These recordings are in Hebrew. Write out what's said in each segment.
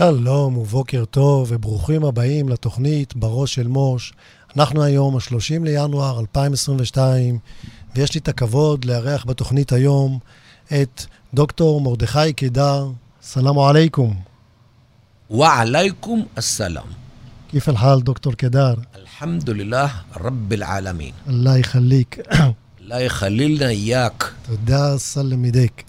שלום ובוקר טוב וברוכים הבאים לתוכנית בראש של מוש. אנחנו היום ה-30 לינואר 2022, ויש לי את הכבוד לארח בתוכנית היום את דוקטור מרדכי קידר. סלאם עליכום. ועליכום א-סלאם. כיף אל-חאל דוקטור קידר? אלחמדולילlah רב אל-עלמין. אללה יחליק. אללה יחלילנה איאק. תודה, סלאם ידיק.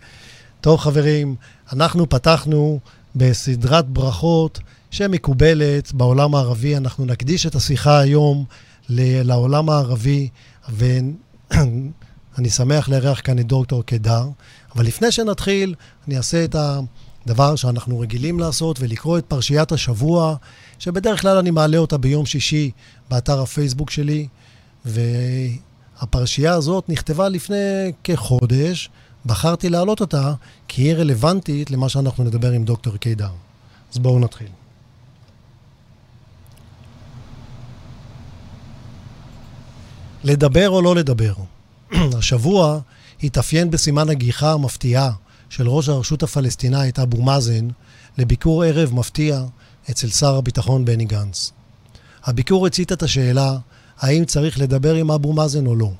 טוב חברים, אנחנו פתחנו בסדרת ברכות שמקובלת בעולם הערבי. אנחנו נקדיש את השיחה היום לעולם הערבי, ואני שמח לארח כאן את דוקטור קידר. אבל לפני שנתחיל, אני אעשה את הדבר שאנחנו רגילים לעשות ולקרוא את פרשיית השבוע, שבדרך כלל אני מעלה אותה ביום שישי באתר הפייסבוק שלי, והפרשייה הזאת נכתבה לפני כחודש. בחרתי להעלות אותה כי היא רלוונטית למה שאנחנו נדבר עם דוקטור קידר. אז בואו נתחיל. לדבר או לא לדבר? השבוע התאפיין בסימן הגיחה המפתיעה של ראש הרשות הפלסטינאית אבו מאזן לביקור ערב מפתיע אצל שר הביטחון בני גנץ. הביקור הצית את השאלה האם צריך לדבר עם אבו מאזן או לא.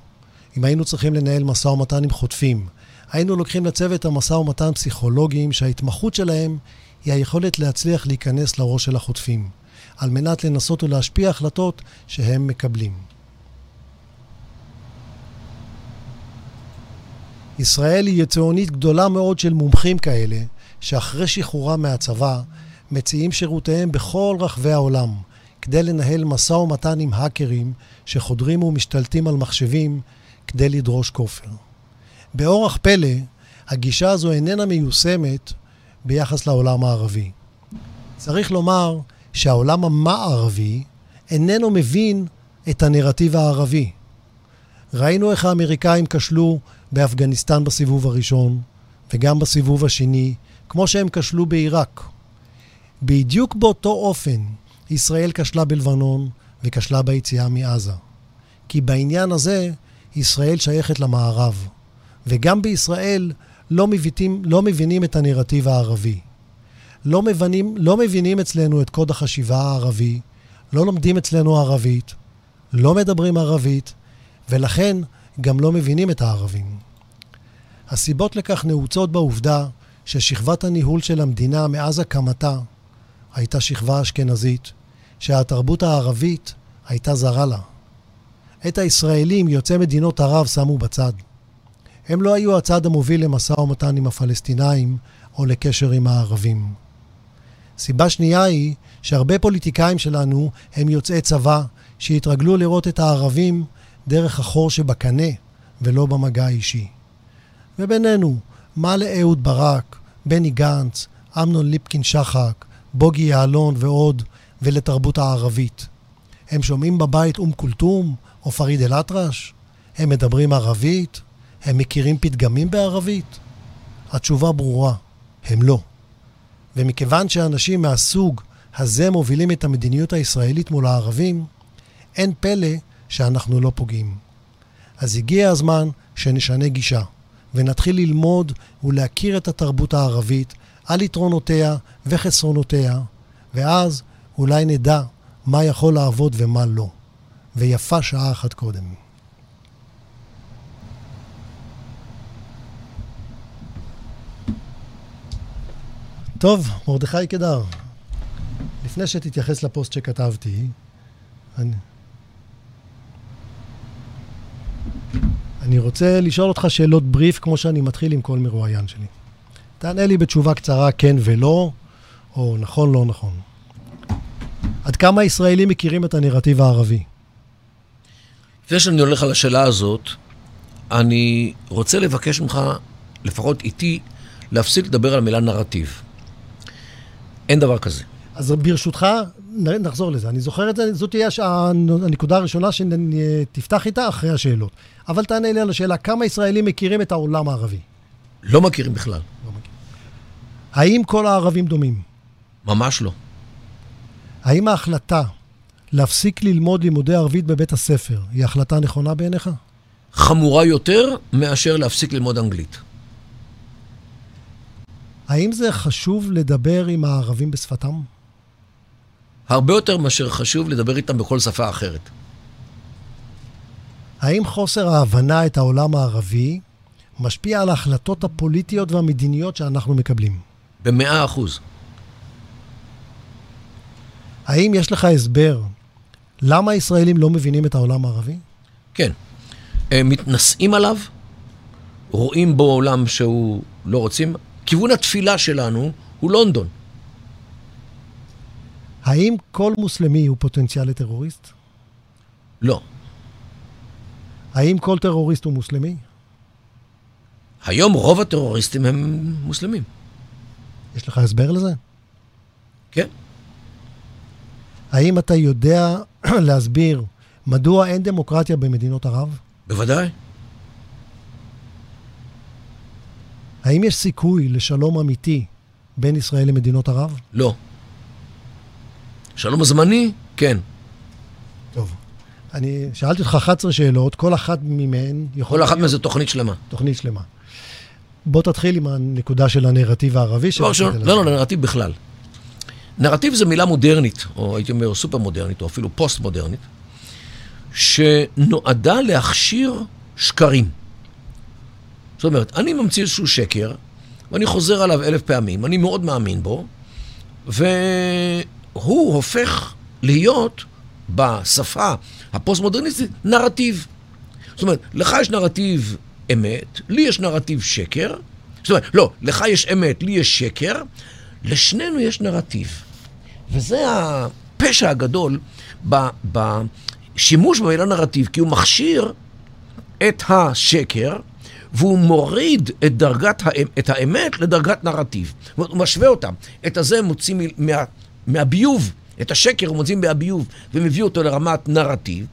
אם היינו צריכים לנהל משא ומתן עם חוטפים, היינו לוקחים לצוות המשא ומתן פסיכולוגים שההתמחות שלהם היא היכולת להצליח להיכנס לראש של החוטפים, על מנת לנסות ולהשפיע החלטות שהם מקבלים. ישראל היא יצואנית גדולה מאוד של מומחים כאלה, שאחרי שחרורם מהצבא, מציעים שירותיהם בכל רחבי העולם, כדי לנהל משא ומתן עם האקרים שחודרים ומשתלטים על מחשבים כדי לדרוש כופר. באורח פלא, הגישה הזו איננה מיושמת ביחס לעולם הערבי. צריך לומר שהעולם המערבי איננו מבין את הנרטיב הערבי. ראינו איך האמריקאים כשלו באפגניסטן בסיבוב הראשון, וגם בסיבוב השני, כמו שהם כשלו בעיראק. בדיוק באותו אופן ישראל כשלה בלבנון וכשלה ביציאה מעזה. כי בעניין הזה ישראל שייכת למערב. וגם בישראל לא, מביטים, לא מבינים את הנרטיב הערבי. לא מבינים, לא מבינים אצלנו את קוד החשיבה הערבי, לא לומדים אצלנו ערבית, לא מדברים ערבית, ולכן גם לא מבינים את הערבים. הסיבות לכך נעוצות בעובדה ששכבת הניהול של המדינה מאז הקמתה הייתה שכבה אשכנזית, שהתרבות הערבית הייתה זרה לה. את הישראלים יוצאי מדינות ערב שמו בצד. הם לא היו הצד המוביל למשא ומתן עם הפלסטינאים או לקשר עם הערבים. סיבה שנייה היא שהרבה פוליטיקאים שלנו הם יוצאי צבא שהתרגלו לראות את הערבים דרך החור שבקנה ולא במגע האישי. ובינינו, מה לאהוד ברק, בני גנץ, אמנון ליפקין שחק, בוגי יעלון ועוד, ולתרבות הערבית? הם שומעים בבית אום כולתום או פריד אל-אטרש? הם מדברים ערבית? הם מכירים פתגמים בערבית? התשובה ברורה, הם לא. ומכיוון שאנשים מהסוג הזה מובילים את המדיניות הישראלית מול הערבים, אין פלא שאנחנו לא פוגעים. אז הגיע הזמן שנשנה גישה, ונתחיל ללמוד ולהכיר את התרבות הערבית על יתרונותיה וחסרונותיה, ואז אולי נדע מה יכול לעבוד ומה לא. ויפה שעה אחת קודם. טוב, מרדכי קידר, לפני שתתייחס לפוסט שכתבתי, אני... אני רוצה לשאול אותך שאלות בריף, כמו שאני מתחיל עם כל מרואיין שלי. תענה לי בתשובה קצרה כן ולא, או נכון, לא נכון. עד כמה ישראלים מכירים את הנרטיב הערבי? לפני שאני הולך על השאלה הזאת, אני רוצה לבקש ממך, לפחות איתי, להפסיק לדבר על המילה נרטיב. אין דבר כזה. אז ברשותך, נחזור לזה. אני זוכר את זה, זאת תהיה הש- הנקודה הראשונה שתפתח איתה אחרי השאלות. אבל תענה לי על השאלה, כמה ישראלים מכירים את העולם הערבי? לא מכירים בכלל. האם כל הערבים דומים? ממש לא. האם ההחלטה להפסיק ללמוד לימודי ערבית בבית הספר היא החלטה נכונה בעיניך? חמורה יותר מאשר להפסיק ללמוד אנגלית. האם זה חשוב לדבר עם הערבים בשפתם? הרבה יותר מאשר חשוב לדבר איתם בכל שפה אחרת. האם חוסר ההבנה את העולם הערבי משפיע על ההחלטות הפוליטיות והמדיניות שאנחנו מקבלים? במאה אחוז. האם יש לך הסבר למה הישראלים לא מבינים את העולם הערבי? כן. הם מתנשאים עליו, רואים בו עולם שהוא לא רוצים. כיוון התפילה שלנו הוא לונדון. האם כל מוסלמי הוא פוטנציאל לטרוריסט? לא. האם כל טרוריסט הוא מוסלמי? היום רוב הטרוריסטים הם מוסלמים. יש לך הסבר לזה? כן. האם אתה יודע להסביר מדוע אין דמוקרטיה במדינות ערב? בוודאי. האם יש סיכוי לשלום אמיתי בין ישראל למדינות ערב? לא. שלום הזמני, כן. טוב. אני שאלתי אותך 11 שאלות, כל אחת מהן יכול... כל אחת מהן זה תוכנית שלמה. תוכנית שלמה. בוא תתחיל עם הנקודה של הנרטיב הערבי. לא, לא, לא, נרטיב בכלל. נרטיב זה מילה מודרנית, או הייתי אומר סופר מודרנית, או אפילו פוסט מודרנית, שנועדה להכשיר שקרים. זאת אומרת, אני ממציא איזשהו שקר, ואני חוזר עליו אלף פעמים, אני מאוד מאמין בו, והוא הופך להיות בשפה הפוסט-מודרניסטית נרטיב. זאת אומרת, לך יש נרטיב אמת, לי יש נרטיב שקר. זאת אומרת, לא, לך יש אמת, לי יש שקר, לשנינו יש נרטיב. וזה הפשע הגדול בשימוש במילה נרטיב, כי הוא מכשיר את השקר, והוא מוריד את דרגת, את האמת לדרגת נרטיב. זאת אומרת, הוא משווה אותם. את הזה הם מוצאים מה, מהביוב, את השקר הוא מוצאים מהביוב ומביא אותו לרמת נרטיב,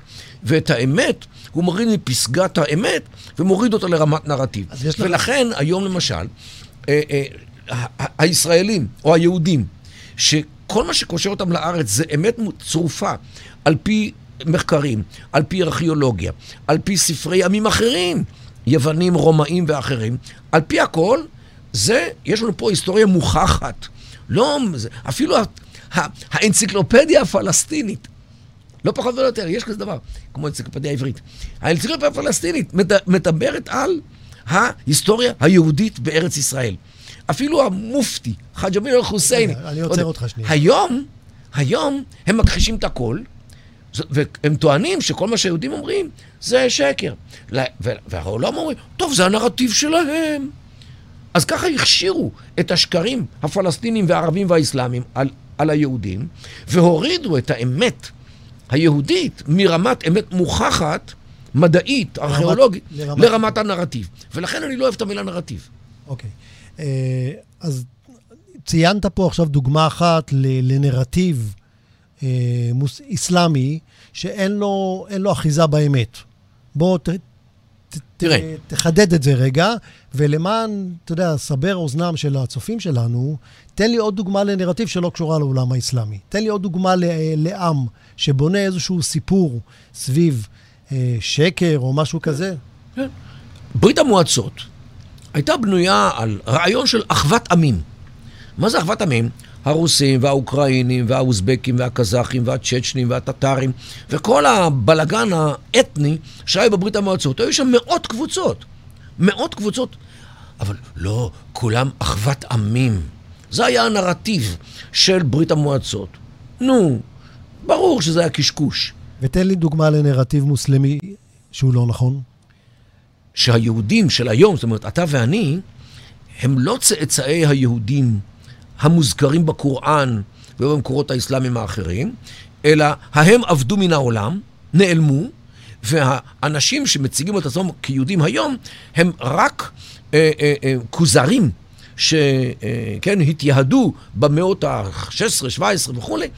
ואת האמת הוא מוריד מפסגת האמת ומוריד אותו לרמת נרטיב. ולכן לך... היום למשל, אה, אה, הישראלים או היהודים, שכל מה שקושר אותם לארץ זה אמת צרופה על פי מחקרים, על פי ארכיאולוגיה, על פי ספרי עמים אחרים, יוונים, רומאים ואחרים, על פי הכל, זה, יש לנו פה היסטוריה מוכחת. לא, אפילו האנציקלופדיה הפלסטינית, לא פחות ולא יותר, יש כזה דבר, כמו אנציקלופדיה העברית. האנציקלופדיה הפלסטינית מדברת על ההיסטוריה היהודית בארץ ישראל. אפילו המופתי, חאג' אמין אל-חוסייני. אני עוצר אותך שנייה. היום, היום הם מכחישים את הכל, והם טוענים שכל מה שהיהודים אומרים זה שקר. והעולם אומרים, טוב, זה הנרטיב שלהם. אז ככה הכשירו את השקרים הפלסטינים והערבים והאסלאמים על, על היהודים, והורידו את האמת היהודית מרמת אמת מוכחת, מדעית, ארכיאולוגית, לרמת, לרמת הנרטיב. ולכן אני לא אוהב את המילה נרטיב. אוקיי. אה, אז ציינת פה עכשיו דוגמה אחת לנרטיב מוס, איסלאמי שאין לו, לו אחיזה באמת. בוא ת, ת, תראה. תחדד את זה רגע, ולמען, אתה יודע, סבר אוזנם של הצופים שלנו, תן לי עוד דוגמה לנרטיב שלא קשורה לעולם האסלאמי. תן לי עוד דוגמה לעם שבונה איזשהו סיפור סביב אה, שקר או משהו כזה. כן. ברית המועצות הייתה בנויה על רעיון של אחוות עמים. מה זה אחוות עמים? הרוסים והאוקראינים והאוזבקים והקזחים והצ'צ'נים והטטרים וכל הבלגן האתני שהיה בברית המועצות. היו שם מאות קבוצות. מאות קבוצות. אבל לא, כולם אחוות עמים. זה היה הנרטיב של ברית המועצות. נו, ברור שזה היה קשקוש. ותן לי דוגמה לנרטיב מוסלמי שהוא לא נכון. שהיהודים של היום, זאת אומרת, אתה ואני, הם לא צאצאי היהודים המוזכרים בקוראן ובמקורות האסלאמיים האחרים, אלא ההם עבדו מן העולם, נעלמו, והאנשים שמציגים את עצמם כיהודים היום, הם רק אה, אה, אה, כוזרים שכן, התייהדו במאות ה-16, 17 וכולי,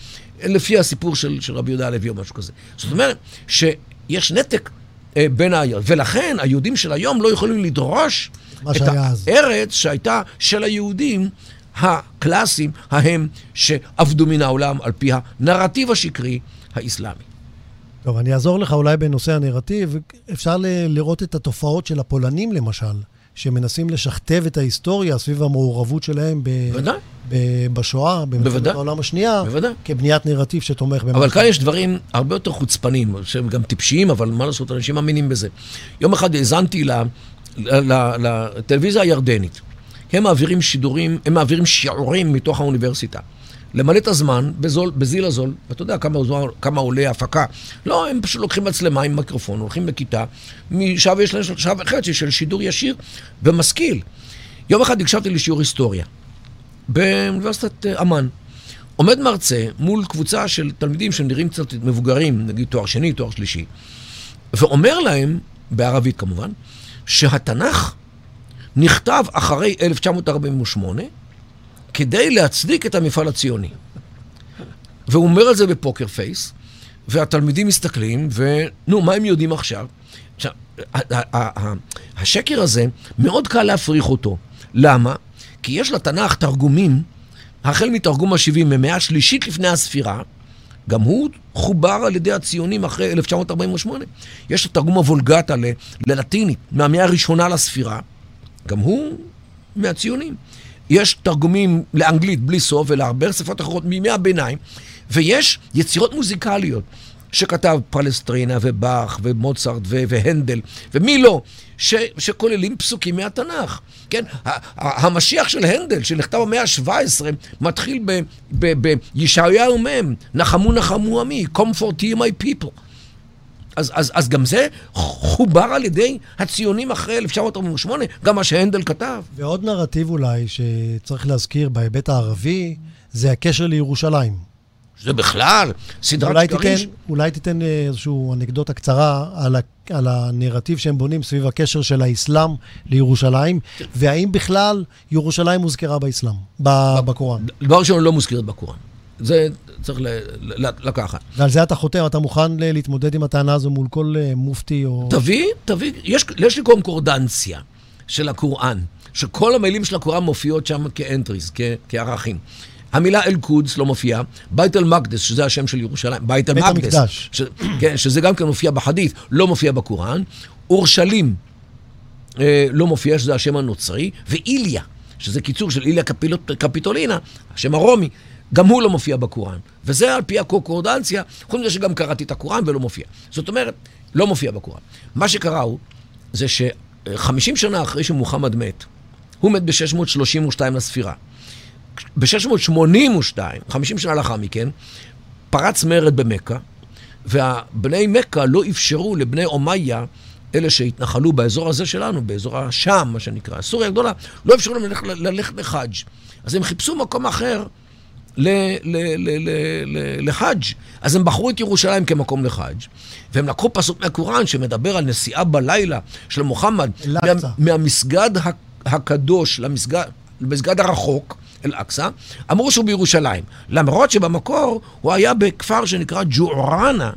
לפי הסיפור של, של רבי יהודה הלוי או משהו כזה. זאת אומרת שיש נתק אה, בין ה... ולכן היהודים של היום לא יכולים לדרוש את הארץ שהייתה של היהודים הקלאסיים, ההם שעבדו מן העולם על פי הנרטיב השקרי האסלאמי. טוב, אני אעזור לך אולי בנושא הנרטיב. אפשר ל- לראות את התופעות של הפולנים, למשל, שמנסים לשכתב את ההיסטוריה סביב המעורבות שלהם ב... בוודאי. ב- בשואה, במלחמת. העולם השנייה, בוודאי. כבניית נרטיב שתומך במה... אבל כאן יש דברים הרבה יותר חוצפנים, שהם גם טיפשיים, אבל מה לעשות, אנשים מאמינים בזה. יום אחד האזנתי לטלוויזיה הירדנית. הם מעבירים שידורים, הם מעבירים שיעורים מתוך האוניברסיטה. למלא את הזמן בזול, בזיל הזול, ואתה יודע כמה, כמה עולה הפקה. לא, הם פשוט לוקחים מצלמה עם מיקרופון, הולכים לכיתה, משעה ויש להם שעה וחצי של שידור ישיר ומשכיל. יום אחד הקשבתי לשיעור היסטוריה באוניברסיטת אה, אמ"ן. עומד מרצה מול קבוצה של תלמידים שנראים קצת מבוגרים, נגיד תואר שני, תואר שלישי, ואומר להם, בערבית כמובן, שהתנ"ך נכתב אחרי 1948 כדי להצדיק את המפעל הציוני. והוא אומר את זה בפוקר פייס, והתלמידים מסתכלים, ונו, מה הם יודעים עכשיו? עכשיו, השקר הזה, מאוד קל להפריך אותו. למה? כי יש לתנ"ך תרגומים, החל מתרגום ה-70 ממאה השלישית לפני הספירה, גם הוא חובר על ידי הציונים אחרי 1948. יש את תרגום הוולגטה ללטינית, מהמאה הראשונה לספירה, גם הוא מהציונים. יש תרגומים לאנגלית בלי סוף ולהרבה שפות אחרות מימי הביניים, ויש יצירות מוזיקליות שכתב פלסטרינה ובאך ומוצרט והנדל, ומי לא, ש- שכוללים פסוקים מהתנ"ך. כן, ה- המשיח של הנדל, שנכתב במאה ה-17, מתחיל ב- ב- בישעיהו מ', נחמו נחמו עמי, comfort my people. אז, אז, אז גם זה חובר על ידי הציונים אחרי 1948, גם מה שהנדל כתב. ועוד נרטיב אולי שצריך להזכיר בהיבט הערבי, זה הקשר לירושלים. זה בכלל סדרת אולי שקרים. תיתן, אולי תיתן אה, איזושהי אנקדוטה קצרה על, ה, על הנרטיב שהם בונים סביב הקשר של האסלאם לירושלים, והאם בכלל ירושלים מוזכרה באסלאם, ב- בקוראן. דבר ראשון, לא מוזכרת בקוראן. זה צריך ל- ל- לקחת. ועל זה אתה חותם, אתה מוכן ל- להתמודד עם הטענה הזו מול כל אה, מופתי או... תביא, תביא, יש, יש לי קונקורדנציה של הקוראן, שכל המילים של הקוראן מופיעות שם כאנטריס, כ- כערכים. המילה אל-קודס לא מופיעה, בית אל-מקדס, שזה השם של ירושלים, בית אל-מקדס. ש, כן, שזה גם כן מופיע בחדית, לא מופיע בקוראן, אורשלים אה, לא מופיע, שזה השם הנוצרי, ואיליה, שזה קיצור של איליה קפילות, קפיטולינה, השם הרומי, גם הוא לא מופיע בקוראן. וזה על פי הקונקורדנציה, חוץ מזה שגם קראתי את הקוראן ולא מופיע. זאת אומרת, לא מופיע בקוראן. מה שקרה הוא, זה ש-50 שנה אחרי שמוחמד מת, הוא מת ב-632 לספירה. ב-682, 50 שנה לאחר מכן, פרץ מרד במכה, ובני מכה לא אפשרו לבני אומיה, אלה שהתנחלו באזור הזה שלנו, באזור השם, מה שנקרא, סוריה הגדולה, לא אפשרו להם ללכת, ללכת לחאג'. אז הם חיפשו מקום אחר לחאג'. אז הם בחרו את ירושלים כמקום לחאג', והם לקחו פסוק מהקוראן שמדבר על נסיעה בלילה של מוחמד. מה, מהמסגד הקדוש למסגד, למסגד הרחוק, אל-אקצא, אמרו שהוא בירושלים. למרות שבמקור הוא היה בכפר שנקרא ג'וערנה,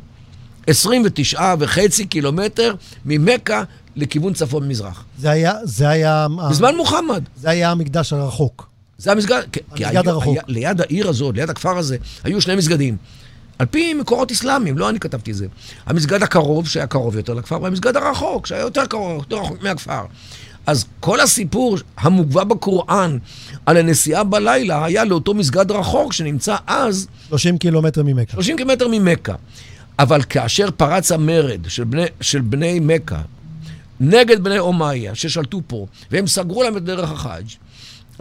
29 וחצי קילומטר ממכה לכיוון צפון-מזרח. זה היה, זה היה, בזמן מוחמד. זה היה המקדש הרחוק. זה המסגד, המסגד הרחוק. היה- ליד העיר הזאת, ליד הכפר הזה, היו שני מסגדים. על פי מקורות אסלאמיים, לא אני כתבתי את זה. המסגד הקרוב, שהיה קרוב יותר לכפר, והמסגד הרחוק, שהיה יותר קרוב, יותר רחוק מהכפר. אז כל הסיפור המוגבה בקוראן על הנסיעה בלילה היה לאותו מסגד רחוק שנמצא אז 30 קילומטר ממכה. 30 קילומטר ממכה. אבל כאשר פרץ המרד של בני, של בני מכה נגד בני אומיה ששלטו פה, והם סגרו להם את דרך החאג',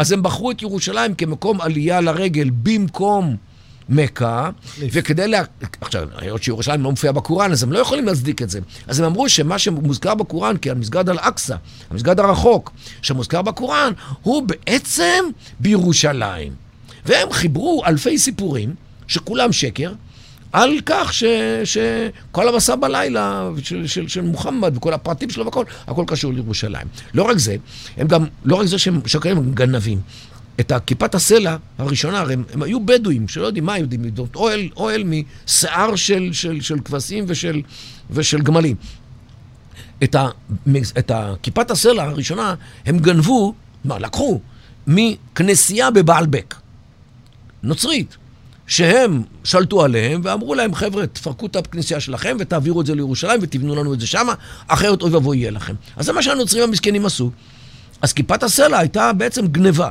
אז הם בחרו את ירושלים כמקום עלייה לרגל במקום מכה, וכדי לה... עכשיו, היות שירושלים לא מופיע בקוראן, אז הם לא יכולים להצדיק את זה. אז הם אמרו שמה שמוזכר בקוראן, כי המסגד אל-אקצא, המסגד הרחוק, שמוזכר בקוראן, הוא בעצם בירושלים. והם חיברו אלפי סיפורים, שכולם שקר, על כך ש, שכל המסע בלילה של, של, של מוחמד וכל הפרטים שלו והכל, הכל קשור לירושלים. לא רק זה, הם גם, לא רק זה שהם שקרים, הם גנבים. את הכיפת הסלע הראשונה, הרי הם, הם היו בדואים, שלא יודעים מה יודעים אוהל, אוהל משיער של, של, של כבשים ושל, ושל גמלים. את, ה, את הכיפת הסלע הראשונה הם גנבו, מה, לקחו, מכנסייה בבעלבק, נוצרית. שהם שלטו עליהם ואמרו להם, חבר'ה, תפרקו את הכנסייה שלכם ותעבירו את זה לירושלים ותבנו לנו את זה שמה, אחרת אוי ואבוי יהיה לכם. אז זה מה שהנוצרים המסכנים עשו. אז כיפת הסלע הייתה בעצם גניבה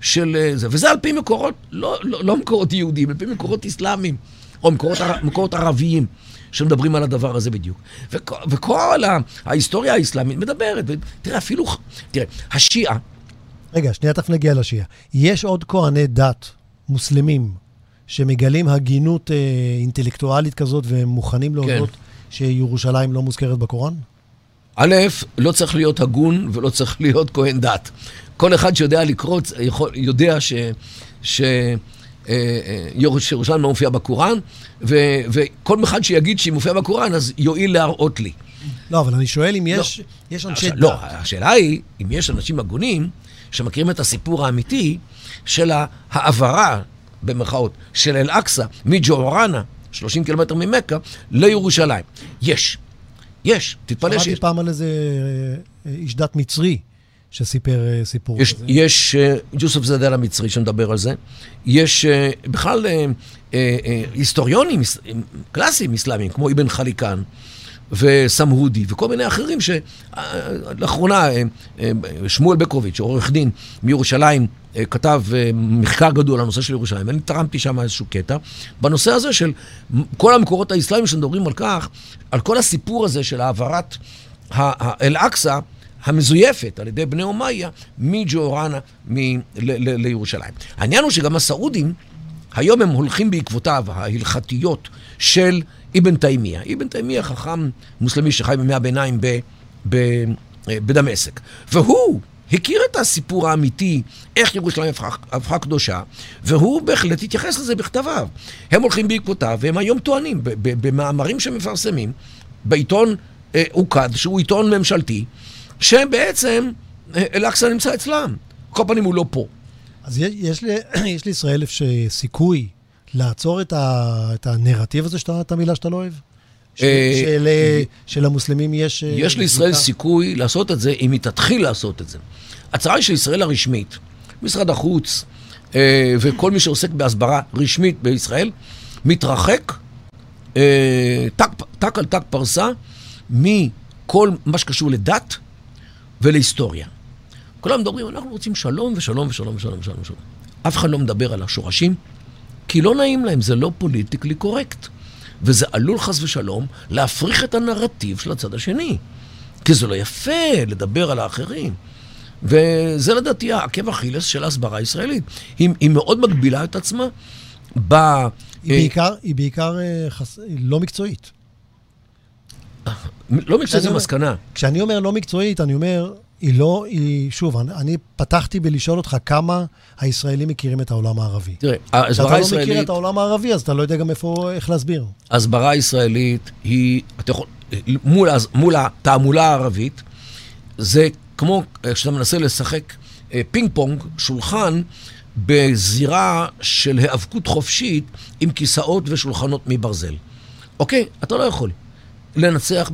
של אה, זה, וזה על פי מקורות, לא, לא, לא מקורות יהודיים, על פי מקורות אסלאמיים, או מקורות, מקורות ערביים. שמדברים על הדבר הזה בדיוק. וכל, וכל ההיסטוריה האסלאמית מדברת, תראה, אפילו, תראה, השיעה... רגע, שנייה תכף נגיע לשיעה. יש עוד כהני דת מוסלמים שמגלים הגינות אה, אינטלקטואלית כזאת והם מוכנים להודות כן. שירושלים לא מוזכרת בקוראן? א', לא צריך להיות הגון ולא צריך להיות כהן דת. כל אחד שיודע לקרוא, יכול, יודע ש... ש אה, אה, ירושלים לא מופיע בקוראן, ו, וכל אחד שיגיד שהיא מופיעה בקוראן, אז יואיל להראות לי. לא, אבל אני שואל אם יש, לא. יש אנשי דת. לא, השאלה היא, אם יש אנשים הגונים שמכירים את הסיפור האמיתי של ההעברה, במרכאות, של אל-אקצא, מג'ורנה, 30 קילומטר ממכה, לירושלים. יש. יש, תתפלא שיש. שמעתי פעם על איזה אה, איש דת מצרי. שסיפר אה, סיפור יש, כזה. יש אה, יוסף זדל המצרי שמדבר על זה. יש אה, בכלל היסטוריונים קלאסיים אסלאמיים, כמו אבן חליקן וסמהודי וכל מיני אחרים שלאחרונה שמואל בקוביץ', עורך דין מירושלים, כתב מחקר גדול על הנושא של ירושלים. אני תרמתי שם איזשהו קטע בנושא הזה של כל המקורות האסלאמיים שמדברים על כך, על כל הסיפור הזה של העברת אל-אקצא המזויפת על ידי בני אומיה מג'ורנה לירושלים. העניין הוא שגם הסעודים, היום הם הולכים בעקבותיו ההלכתיות של אבן תימיה. אבן תימיה חכם מוסלמי שחי בימי הביניים ב, ב, בדמשק. והוא הכיר את הסיפור האמיתי, איך ירושלים הפכה, הפכה קדושה, והוא בהחלט התייחס לזה בכתביו. הם הולכים בעקבותיו, והם היום טוענים, במאמרים שמפרסמים, בעיתון אה, שהוא עיתון ממשלתי, שבעצם אה, אל-אקצא נמצא אצלם. כל פנים הוא לא פה. אז יש, יש, לי, יש סיכוי לעצור את, ה, את הנרטיב הזה, שאתה, את המילה שאתה לא אוהב? של, אה, של, שלמוסלמים יש... אה, יש לישראל סיכוי לעשות את זה אם היא תתחיל לעשות את זה. הצהרה של ישראל הרשמית, משרד החוץ וכל מי שעוסק בהסברה רשמית בישראל, מתרחק ת"ק על ת"ק פרסה מכל מה שקשור לדת ולהיסטוריה. כולם מדברים, אנחנו רוצים שלום ושלום ושלום ושלום ושלום. אף אחד לא מדבר על השורשים, כי לא נעים להם, זה לא politically correct. וזה עלול חס ושלום להפריך את הנרטיב של הצד השני. כי זה לא יפה לדבר על האחרים. וזה לדעתי העקב אכילס של ההסברה הישראלית. היא, היא מאוד מגבילה את עצמה ב... היא בעיקר, היא בעיקר אה, חס... לא מקצועית. לא מקצועית זה מסקנה. כשאני אומר לא מקצועית, אני אומר, היא לא, היא, שוב, אני, אני פתחתי בלשאול אותך כמה הישראלים מכירים את העולם הערבי. תראה, ההסברה הישראלית... כשאתה לא מכיר את העולם הערבי, אז אתה לא יודע גם איפה, איך להסביר. ההסברה הישראלית היא, אתה יכול, מול, מול התעמולה הערבית, זה כמו כשאתה מנסה לשחק אה, פינג פונג, שולחן, בזירה של היאבקות חופשית עם כיסאות ושולחנות מברזל. אוקיי? אתה לא יכול. לנצח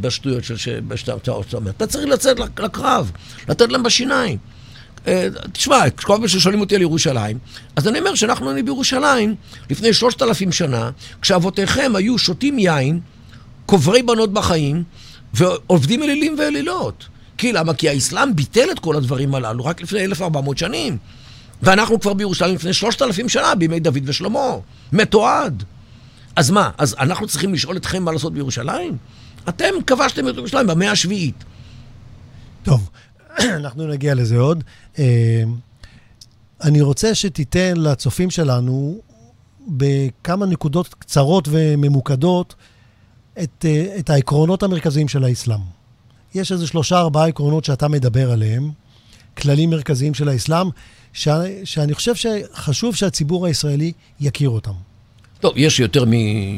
בשטויות שאתה אומר. אתה צריך לצאת לקרב, לתת להם בשיניים. אה, תשמע, כל פעם ששואלים אותי על ירושלים, אז אני אומר שאנחנו היינו בירושלים לפני שלושת אלפים שנה, כשאבותיכם היו שותים יין, קוברי בנות בחיים, ועובדים אלילים ואלילות. כי למה? כי האסלאם ביטל את כל הדברים הללו רק לפני 1,400 שנים. ואנחנו כבר בירושלים לפני שלושת אלפים שנה, בימי דוד ושלמה. מתועד. אז מה, אז אנחנו צריכים לשאול אתכם מה לעשות בירושלים? אתם כבשתם את ירושלים במאה השביעית. טוב, אנחנו נגיע לזה עוד. אה, אני רוצה שתיתן לצופים שלנו בכמה נקודות קצרות וממוקדות את, אה, את העקרונות המרכזיים של האסלאם. יש איזה שלושה, ארבעה עקרונות שאתה מדבר עליהם, כללים מרכזיים של האסלאם, ש, שאני חושב שחשוב שהציבור הישראלי יכיר אותם. טוב, יש יותר, מ,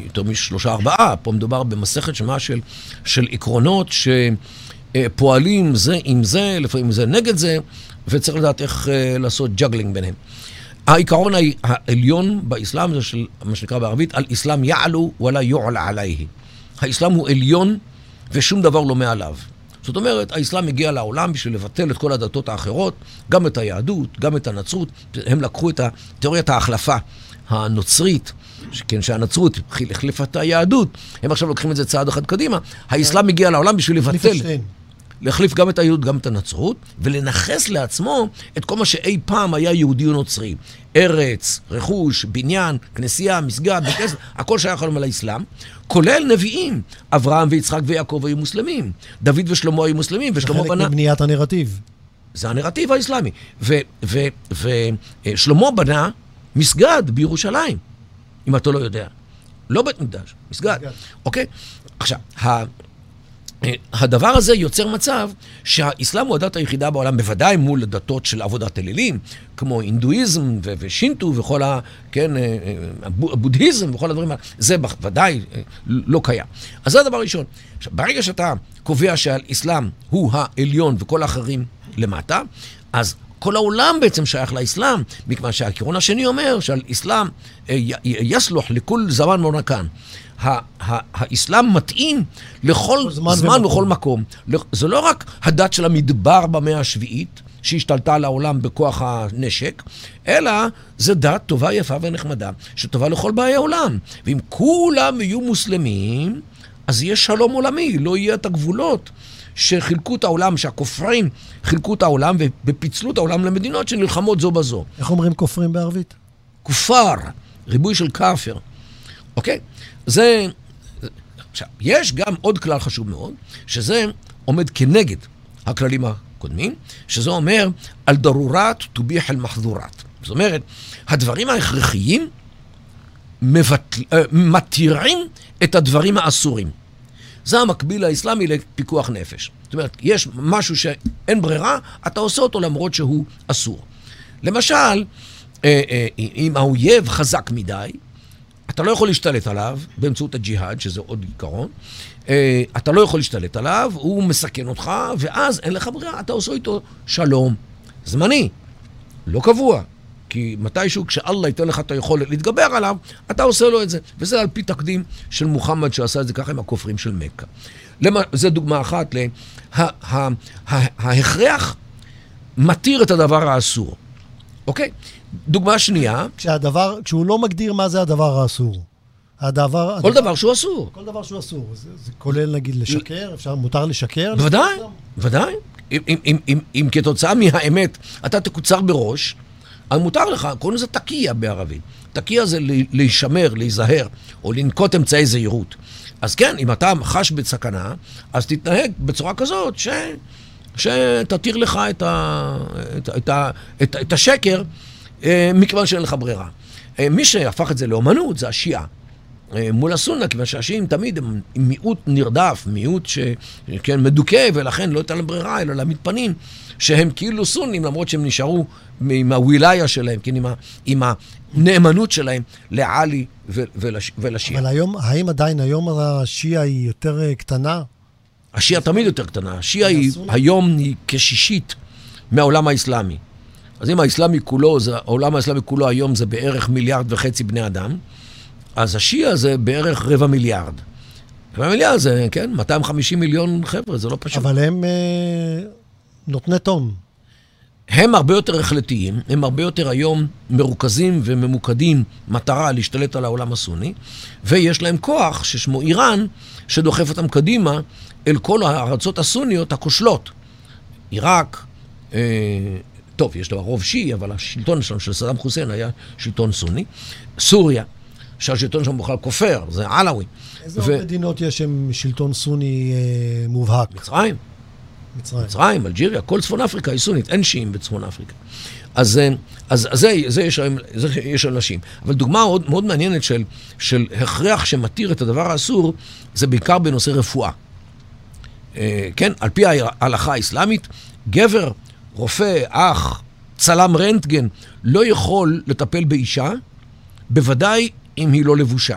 יותר משלושה ארבעה, פה מדובר במסכת שמה של, של עקרונות שפועלים זה עם זה, לפעמים זה נגד זה, וצריך לדעת איך אה, לעשות juggling ביניהם. העיקרון העליון באסלאם זה של מה שנקרא בערבית, الإسلام يعلو ولا يعلى عليه. האסלאם הוא עליון ושום דבר לא מעליו. זאת אומרת, האסלאם הגיע לעולם בשביל לבטל את כל הדתות האחרות, גם את היהדות, גם את הנצרות. הם לקחו את תיאוריית ההחלפה הנוצרית, כן, שהנצרות החליפה את היהדות, הם עכשיו לוקחים את זה צעד אחד קדימה. האסלאם הגיע לעולם בשביל לבטל. להחליף גם את היהדות, גם את הנצרות, ולנכס לעצמו את כל מה שאי פעם היה יהודי או נוצרי. ארץ, רכוש, בניין, כנסייה, מסגד, כנסת, הכל שייך היום לאסלאם, כולל נביאים. אברהם ויצחק ויעקב היו מוסלמים, דוד ושלמה היו מוסלמים, ושלמה חלק בנה... מבניית הנרטיב. זה הנרטיב האסלאמי. ושלמה בנה מסגד בירושלים, אם אתה לא יודע. לא בית מקדש, מסגד. אוקיי? עכשיו, הדבר הזה יוצר מצב שהאסלאם הוא הדת היחידה בעולם, בוודאי מול הדתות של עבודת אלילים, כמו הינדואיזם ו- ושינטו וכל ה... כן, אה, אה, הבו- הבודהיזם וכל הדברים האלה, זה בוודאי אה, לא קיים. אז זה הדבר הראשון. עכשיו, ברגע שאתה קובע שהאסלאם הוא העליון וכל האחרים למטה, אז כל העולם בעצם שייך לאסלאם, מכיוון שהעיקרון השני אומר שעל אסלאם אה, יסלוח לכל זמן ה- האסלאם מתאים לכל כל זמן זמן. וכל מקום. זה לא רק הדת של המדבר במאה השביעית, שהשתלטה על העולם בכוח הנשק, אלא זה דת טובה, יפה ונחמדה, שטובה לכל באי העולם. ואם כולם יהיו מוסלמים, אז יהיה שלום עולמי, לא יהיה את הגבולות שחילקו את העולם, שהכופרים חילקו את העולם ופיצלו את העולם למדינות שנלחמות זו בזו. איך אומרים כופרים בערבית? כופר, ריבוי של כאפר, אוקיי? זה... עכשיו, יש גם עוד כלל חשוב מאוד, שזה עומד כנגד הכללים הקודמים, שזה אומר על דרורת תוביח אל מחזורת. זאת אומרת, הדברים ההכרחיים מבטל, אה, מתירים את הדברים האסורים. זה המקביל האסלאמי לפיקוח נפש. זאת אומרת, יש משהו שאין ברירה, אתה עושה אותו למרות שהוא אסור. למשל, אה, אה, אם האויב חזק מדי, אתה לא יכול להשתלט עליו באמצעות הג'יהאד, שזה עוד עיקרון. אה, אתה לא יכול להשתלט עליו, הוא מסכן אותך, ואז אין לך ברירה, אתה עושה איתו שלום. זמני, לא קבוע. כי מתישהו, כשאללה ייתן לך את היכולת להתגבר עליו, אתה עושה לו את זה. וזה על פי תקדים של מוחמד שעשה את זה ככה עם הכופרים של מכה. למה, זה דוגמה אחת לה... ה- ה- ה- ההכרח מתיר את הדבר האסור, אוקיי? דוגמה שנייה, כשהדבר, כשהוא לא מגדיר מה זה הדבר האסור. הדבר... כל הדבר- דבר שהוא אסור. כל דבר שהוא אסור. זה, זה כולל נגיד לשקר, אפשר, מותר לשקר? בוודאי, בוודאי. אם, אם, אם, אם, אם כתוצאה מהאמת אתה תקוצר בראש, מותר לך, קוראים לזה תקיע בערבית. תקיע זה להישמר, להיזהר, או לנקוט אמצעי זהירות. אז כן, אם אתה חש בסכנה, אז תתנהג בצורה כזאת ש... שתתיר לך את, ה... את. את, ה... את. את השקר, אה, מכיוון שאין לך ברירה. אה, מי שהפך את זה לאומנות זה השיעה. אה, מול הסונה, כיוון שהשיעים תמיד הם מיעוט נרדף, מיעוט ש... כן, מדוכא, ולכן לא הייתה להם ברירה, אלא להעמיד פנים שהם כאילו סונים, למרות שהם נשארו עם הווילאיה שלהם, כן, עם, ה... עם הנאמנות שלהם לעלי. ולש... ולשיעה. אבל היום, האם עדיין היום השיעה היא יותר אה, קטנה? השיעה תמיד יותר קטנה. השיעה היא? היום היא כשישית מהעולם האסלאמי. אז אם האסלאמי כולו, זה, העולם האסלאמי כולו היום זה בערך מיליארד וחצי בני אדם, אז השיעה זה בערך רבע מיליארד. רבע מיליארד זה, כן, 250 מיליון חבר'ה, זה לא פשוט. אבל הם אה, נותני טון. הם הרבה יותר החלטיים, הם הרבה יותר היום מרוכזים וממוקדים מטרה להשתלט על העולם הסוני, ויש להם כוח ששמו איראן, שדוחף אותם קדימה אל כל הארצות הסוניות הכושלות. עיראק, אה, טוב, יש לו רוב שיעי, אבל השלטון שלנו, של סדאם חוסיין, היה שלטון סוני. סוריה, שהשלטון שם בכלל כופר, זה עלאווי. איזה ו- עוד מדינות יש עם שלטון סוני אה, מובהק? מצרים. מצרים. מצרים, אלג'יריה, כל צפון אפריקה היא סונית, אין שיעים בצפון אפריקה. אז, אה, אז, אז זה, זה, יש, זה יש אנשים. אבל דוגמה מאוד, מאוד מעניינת של, של הכרח שמתיר את הדבר האסור, זה בעיקר בנושא רפואה. אה, כן, על פי ההלכה האסלאמית, גבר, רופא, אח, צלם רנטגן, לא יכול לטפל באישה, בוודאי אם היא לא לבושה.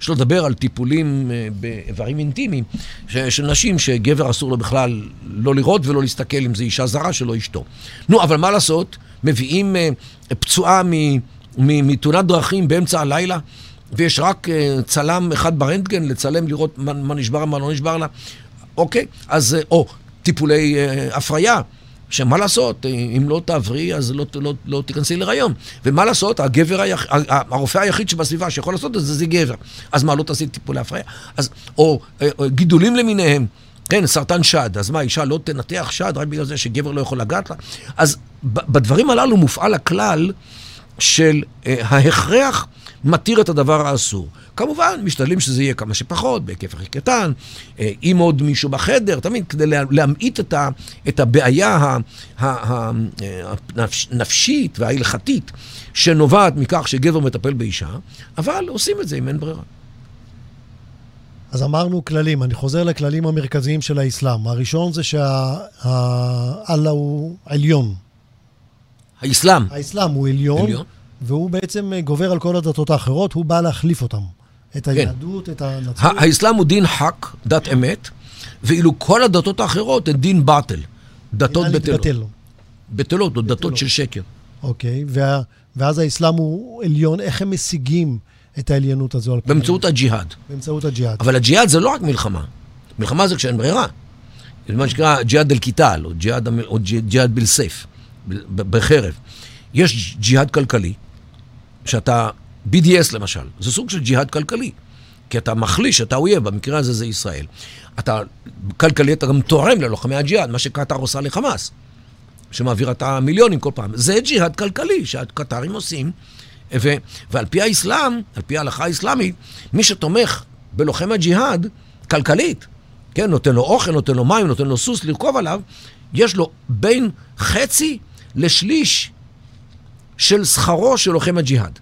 שלא לדבר על טיפולים אה, באיברים אינטימיים של נשים שגבר אסור לו בכלל לא לראות ולא להסתכל אם זו אישה זרה שלא אשתו. נו, אבל מה לעשות? מביאים אה, פצועה מתאונת דרכים באמצע הלילה, ויש רק אה, צלם אחד ברנטגן לצלם לראות מה, נשבר, מה לא נשבר לה. אוקיי, אז, או טיפולי הפריה. שמה לעשות, אה, אם לא תעברי, אז לא, לא, לא תיכנסי להיריון. ומה לעשות, הגבר היח... הרופא היחיד שבסביבה שיכול לעשות את זה, זה גבר. אז מה, לא תעשי טיפולי הפריה? אז, או, אה, או גידולים למיניהם. כן, סרטן שד. אז מה, אישה לא תנתח שד רק בגלל זה שגבר לא יכול לגעת לה? אז בדברים הללו מופעל הכלל של אה, ההכרח מתיר את הדבר האסור. כמובן, משתדלים שזה יהיה כמה שפחות, בהיקף הכי קטן, אה, עם עוד מישהו בחדר, תמיד כדי להמעיט את, ה, את הבעיה הנפשית וההלכתית שנובעת מכך שגבר מטפל באישה, אבל עושים את זה אם אין ברירה. אז אמרנו כללים, אני חוזר לכללים המרכזיים של האסלאם. הראשון זה שהאללה הוא עליון. האסלאם. האסלאם הוא עליון, עליון, והוא בעצם גובר על כל הדתות האחרות, הוא בא להחליף אותם. את כן. היהדות, כן. את הנצרות. האסלאם הוא דין חק, דת אמת, ואילו כל הדתות האחרות הן דין באטל, דתות בטלות. בטלות, או דתות של שקר. אוקיי, וה, ואז האסלאם הוא עליון, איך הם משיגים את העליונות הזו? באמצעות הג'יהאד. באמצעות הג'יהאד. אבל הג'יהאד זה לא רק מלחמה. מלחמה זה כשאין ברירה. זה מה שנקרא ג'יהאד אל-קיטל, או ג'יהאד, או ג'יהאד בלסייף, בחרב. יש ג'יהאד כלכלי, שאתה, BDS למשל, זה סוג של ג'יהאד כלכלי. כי אתה מחליש את האויב, במקרה הזה זה ישראל. אתה, כלכלי, אתה גם תורם ללוחמי הג'יהאד, מה שקטאר עושה לחמאס, שמעביר את המיליונים כל פעם. זה ג'יהאד כלכלי שהקטרים עושים, ו, ועל פי האסלאם, על פי ההלכה האסלאמית, מי שתומך בלוחם הג'יהאד, כלכלית, כן, נותן לו אוכל, נותן לו מים, נותן לו סוס לרכוב עליו, יש לו בין חצי לשליש של שכרו של לוחם הג'יהאד.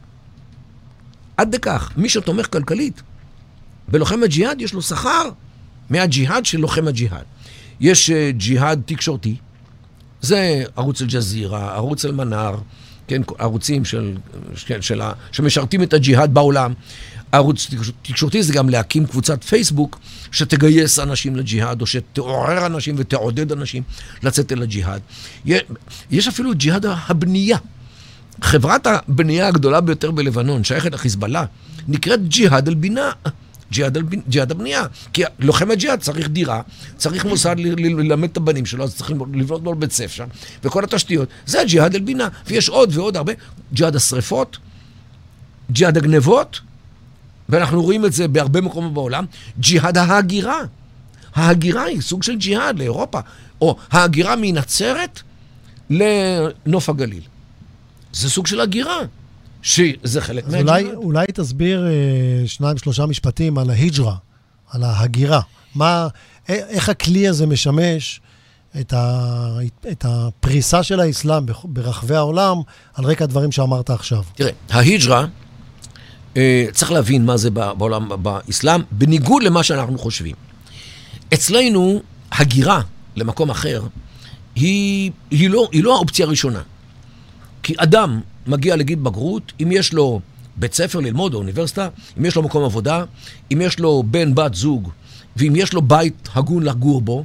עד דכך, מי שתומך כלכלית בלוחם הג'יהאד, יש לו שכר מהג'יהאד של לוחם הג'יהאד. יש uh, ג'יהאד תקשורתי, זה ערוץ אל-ג'זירה, ערוץ אל-מנאר, כן, ערוצים של, של, של, שמשרתים את הג'יהאד בעולם. ערוץ תקשורתי זה גם להקים קבוצת פייסבוק שתגייס אנשים לג'יהאד, או שתעורר אנשים ותעודד אנשים לצאת אל הג'יהאד. יש אפילו ג'יהאד הבנייה. חברת הבנייה הגדולה ביותר בלבנון, שייכת לחיזבאללה, נקראת ג'יהאד אל-בינה. ג'יהאד, ג'יהאד הבנייה. כי לוחם הג'יהאד צריך דירה, צריך מוסד ללמד את הבנים שלו, אז צריך לבנות לו בית ספר שם, וכל התשתיות. זה הג'יהאד אל-בינה. ויש עוד ועוד הרבה. ג'יהאד השרפות, ג'יהאד הגנבות, ואנחנו רואים את זה בהרבה מקומות בעולם, ג'יהאד ההגירה. ההגירה היא סוג של ג'יהאד לאירופה, או ההגירה מנצרת לנוף הגליל. זה סוג של הגירה. שזה חלק מהג'יהאד. אולי, אולי תסביר אה, שניים, שלושה משפטים על ההיג'רה, על ההגירה. מה, איך הכלי הזה משמש את, ה, את הפריסה של האסלאם ברחבי העולם על רקע הדברים שאמרת עכשיו? תראה, ההיג'רה, אה, צריך להבין מה זה בעולם, באסלאם, בניגוד למה שאנחנו חושבים. אצלנו, הגירה למקום אחר היא, היא, לא, היא לא האופציה הראשונה. כי אדם מגיע לגיל בגרות, אם יש לו בית ספר ללמוד או אוניברסיטה, אם יש לו מקום עבודה, אם יש לו בן, בת, זוג, ואם יש לו בית הגון לגור בו,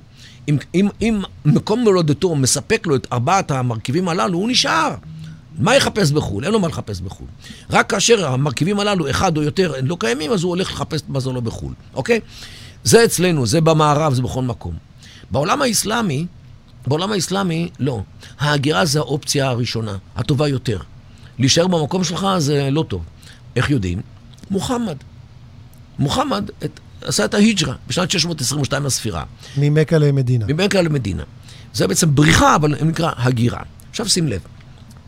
אם, אם, אם מקום מולדתו מספק לו את ארבעת המרכיבים הללו, הוא נשאר. מה יחפש בחו"ל? אין לו מה לחפש בחו"ל. רק כאשר המרכיבים הללו, אחד או יותר, לא קיימים, אז הוא הולך לחפש את מזונו בחו"ל, אוקיי? זה אצלנו, זה במערב, זה בכל מקום. בעולם האסלאמי, בעולם האסלאמי, לא. ההגירה זה האופציה הראשונה, הטובה יותר. להישאר במקום שלך זה לא טוב. איך יודעים? מוחמד. מוחמד את, עשה את ההיג'רה בשנת 622 לספירה. ממכה למדינה. ממכה למדינה. זה בעצם בריחה, אבל נקרא הגירה. עכשיו שים לב,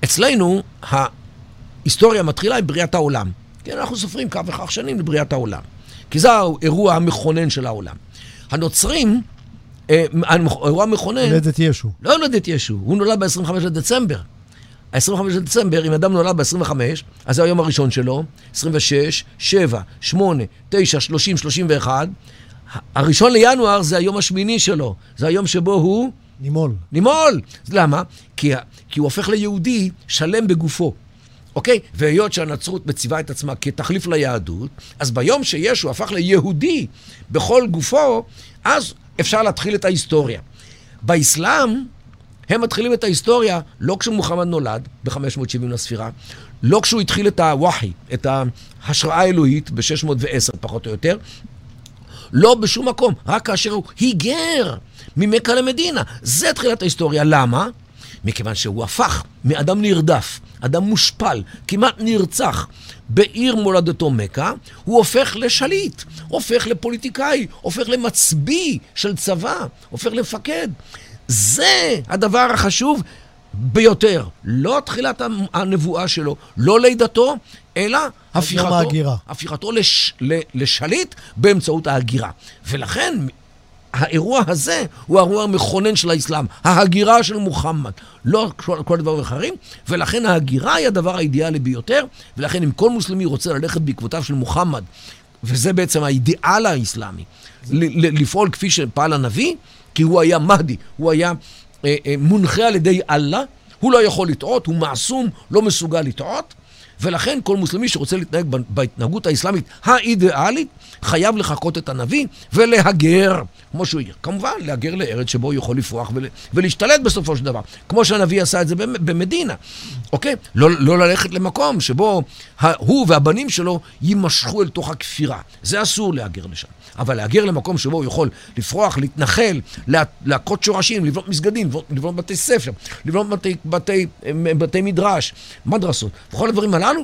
אצלנו ההיסטוריה מתחילה עם בריאת העולם. כן, אנחנו סופרים כך וכך שנים לבריאת העולם. כי זה האירוע המכונן של העולם. הנוצרים, האירוע המכונן... הולדת ישו. לא הולדת ישו, הוא נולד ב-25 לדצמבר. ה-25 לדצמבר, אם אדם נולד ב-25, אז זה היום הראשון שלו, 26, 7, 8, 9, 30, 31. הראשון לינואר זה היום השמיני שלו, זה היום שבו הוא... נימול. נימול! למה? כי, כי הוא הופך ליהודי שלם בגופו. אוקיי? והיות שהנצרות מציבה את עצמה כתחליף ליהדות, אז ביום שישו הפך ליהודי בכל גופו, אז אפשר להתחיל את ההיסטוריה. באסלאם, הם מתחילים את ההיסטוריה לא כשמוחמד נולד, ב-570 לספירה, לא כשהוא התחיל את הוואחי, את ההשראה האלוהית, ב-610 פחות או יותר, לא בשום מקום, רק כאשר הוא היגר ממכה למדינה. זה תחילת ההיסטוריה. למה? מכיוון שהוא הפך מאדם נרדף, אדם מושפל, כמעט נרצח, בעיר מולדתו מכה, הוא הופך לשליט, הופך לפוליטיקאי, הופך למצביא של צבא, הופך למפקד. זה הדבר החשוב ביותר. לא תחילת הנבואה שלו, לא לידתו, אלא הפיכתו, הפיכתו לש, לשליט באמצעות ההגירה. ולכן האירוע הזה הוא האירוע המכונן של האסלאם, ההגירה של מוחמד, לא כל, כל דבר אחרים, ולכן ההגירה היא הדבר האידיאלי ביותר, ולכן אם כל מוסלמי רוצה ללכת בעקבותיו של מוחמד, וזה בעצם האידיאל האסלאמי, לפעול כפי שפעל הנביא, כי הוא היה מהדי, הוא היה אה, אה, מונחה על ידי אללה, הוא לא יכול לטעות, הוא מעסום, לא מסוגל לטעות, ולכן כל מוסלמי שרוצה להתנהג בהתנהגות האסלאמית האידיאלית, חייב לחקות את הנביא ולהגר, כמו שהוא יהיה. כמובן, להגר לארץ שבו הוא יכול לפרוח ול, ולהשתלט בסופו של דבר, כמו שהנביא עשה את זה במדינה, אוקיי? לא, לא ללכת למקום שבו הוא והבנים שלו יימשכו אל תוך הכפירה. זה אסור להגר לשם. אבל להגר למקום שבו הוא יכול לפרוח, להתנחל, להכות שורשים, לבנות מסגדים, לבנות בתי ספר, לבנות בתי, בתי, בתי מדרש, מדרסות, וכל הדברים הללו,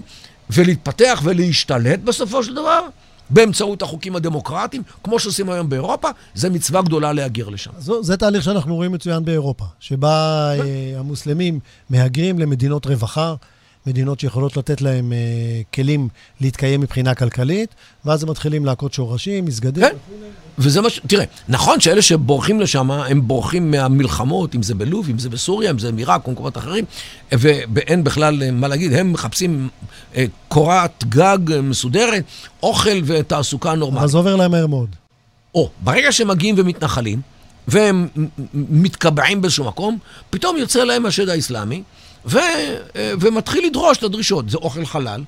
ולהתפתח ולהשתלט בסופו של דבר. באמצעות החוקים הדמוקרטיים, כמו שעושים היום באירופה, זה מצווה גדולה להגר לשם. זו, זה תהליך שאנחנו רואים מצוין באירופה, שבה אה, המוסלמים מהגרים למדינות רווחה, מדינות שיכולות לתת להם אה, כלים להתקיים מבחינה כלכלית, ואז הם מתחילים להכות שורשים, מסגדים. כן, וזה מה ש... תראה, נכון שאלה שבורחים לשם, הם בורחים מהמלחמות, אם זה בלוב, אם זה בסוריה, אם זה מעיראק או מקומות אחרים, ואין בכלל אה, מה להגיד, הם מחפשים אה, קורת גג מסודרת, אוכל ותעסוקה נורמלית. אז עובר להם מהר מאוד. או, ברגע שהם מגיעים ומתנחלים, והם מתקבעים באיזשהו מקום, פתאום יוצא להם השד האסלאמי, ו, אה, ומתחיל לדרוש את הדרישות. זה אוכל חלל.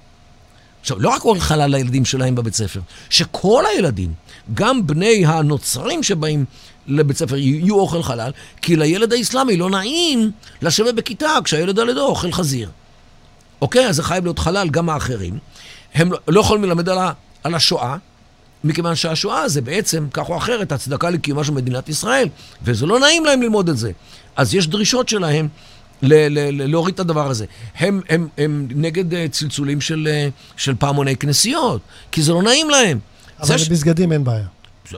עכשיו, לא רק אוכל חלל לילדים שלהם בבית ספר, שכל הילדים, גם בני הנוצרים שבאים לבית ספר, יהיו אוכל חלל, כי לילד האסלאמי לא נעים לשבת בכיתה כשהילד על ידו אוכל חזיר. אוקיי? אז זה חייב להיות חלל, גם האחרים. הם לא, לא יכולים ללמד על השואה, מכיוון שהשואה זה בעצם, כך או אחרת, הצדקה לקיומה של מדינת ישראל, וזה לא נעים להם ללמוד את זה. אז יש דרישות שלהם להוריד את הדבר הזה. הם, הם, הם נגד אה, צלצולים של, אה, של פעמוני כנסיות, כי זה לא נעים להם. אבל במסגדים ש... אין בעיה.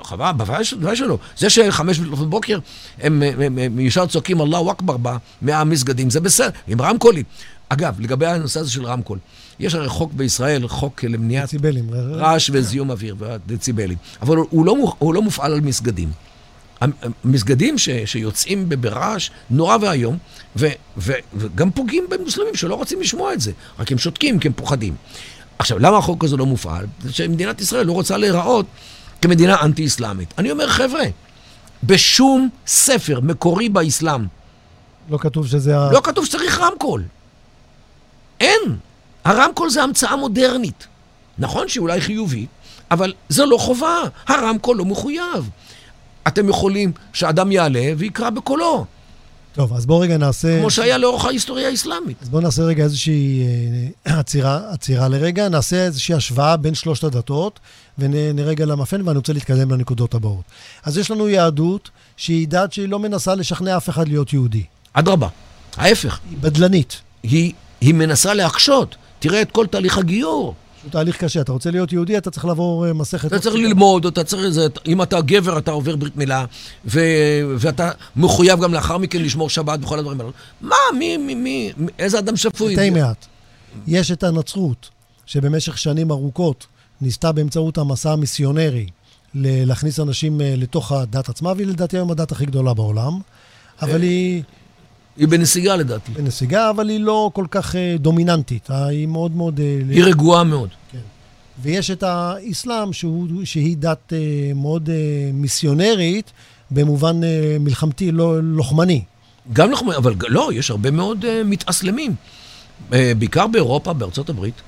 חבל, בוודאי שלא. זה שחמש לפנות בוקר הם, הם, הם, הם ישר צועקים אללהו אכבר מהמסגדים, זה בסדר, עם רמקולים. אגב, לגבי הנושא הזה של רמקול, יש הרי חוק בישראל, חוק למניעת דציבלים, רעש וזיהום אוויר ודציבלים, אבל הוא לא, הוא לא מופעל על מסגדים. המסגדים ש, שיוצאים ברעש נורא ואיום, ו, ו, וגם פוגעים במוסלמים שלא רוצים לשמוע את זה, רק הם שותקים כי הם פוחדים. עכשיו, למה החוק הזה לא מופעל? זה שמדינת ישראל לא רוצה להיראות כמדינה אנטי-אסלאמית. אני אומר, חבר'ה, בשום ספר מקורי באסלאם לא כתוב שזה ה... לא כתוב שצריך רמקול. אין. הרמקול זה המצאה מודרנית. נכון שאולי חיובית, אבל זו לא חובה. הרמקול לא מחויב. אתם יכולים שאדם יעלה ויקרא בקולו. טוב, אז בואו רגע נעשה... כמו שהיה לאורך ההיסטוריה האסלאמית. אז בואו נעשה רגע איזושהי אה, עצירה, עצירה לרגע, נעשה איזושהי השוואה בין שלושת הדתות, ונרגע למפן, ואני רוצה להתקדם לנקודות הבאות. אז יש לנו יהדות שהיא דת שהיא לא מנסה לשכנע אף אחד להיות יהודי. אדרבה, ההפך. היא בדלנית. היא, היא מנסה להקשות. תראה את כל תהליך הגיור. הוא תהליך קשה. אתה רוצה להיות יהודי, אתה צריך לעבור אה, מסכת... אתה צריך ללמוד, אתה צריך איזה... אם אתה גבר, אתה עובר ברית מילה, ו... ואתה מחויב גם לאחר מכן לשמור שבת וכל הדברים האלו. מה, מי, מי, מי, איזה אדם שפוי? מתי מעט. יש את הנצרות, שבמשך שנים ארוכות ניסתה באמצעות המסע המיסיונרי להכניס אנשים אה, לתוך הדת עצמה, והיא לדעתי היום הדת הכי גדולה בעולם, אבל אה, היא... היא בנסיגה לדעתי. בנסיגה, אבל היא לא כל כך uh, דומיננטית. היא מאוד מאוד... Uh, היא רגועה מאוד. כן. ויש את האסלאם, שהוא, שהיא דת מאוד מיסיונרית, במובן מלחמתי, לא, לוחמני. גם לוחמני, אבל לא, יש הרבה מאוד מתאסלמים. בעיקר באירופה, בארצות הברית,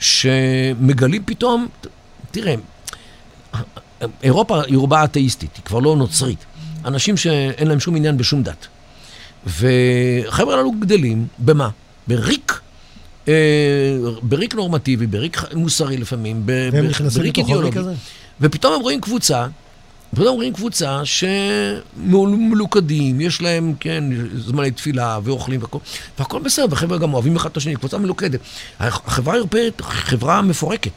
שמגלים פתאום, תראה, אירופה היא רובה אתאיסטית, היא כבר לא נוצרית. אנשים שאין להם שום עניין בשום דת. והחבר'ה הללו גדלים, במה? בריק. אה, בריק נורמטיבי, בריק מוסרי לפעמים, בריק אידיאולוגי. ופתאום הם רואים קבוצה ופתאום רואים קבוצה שמלוכדים, יש להם, כן, זמני תפילה ואוכלים והכל, והכל בסדר, וחבר'ה גם אוהבים אחד את השני, קבוצה מלוכדת. החברה האירופאית, חברה מפורקת.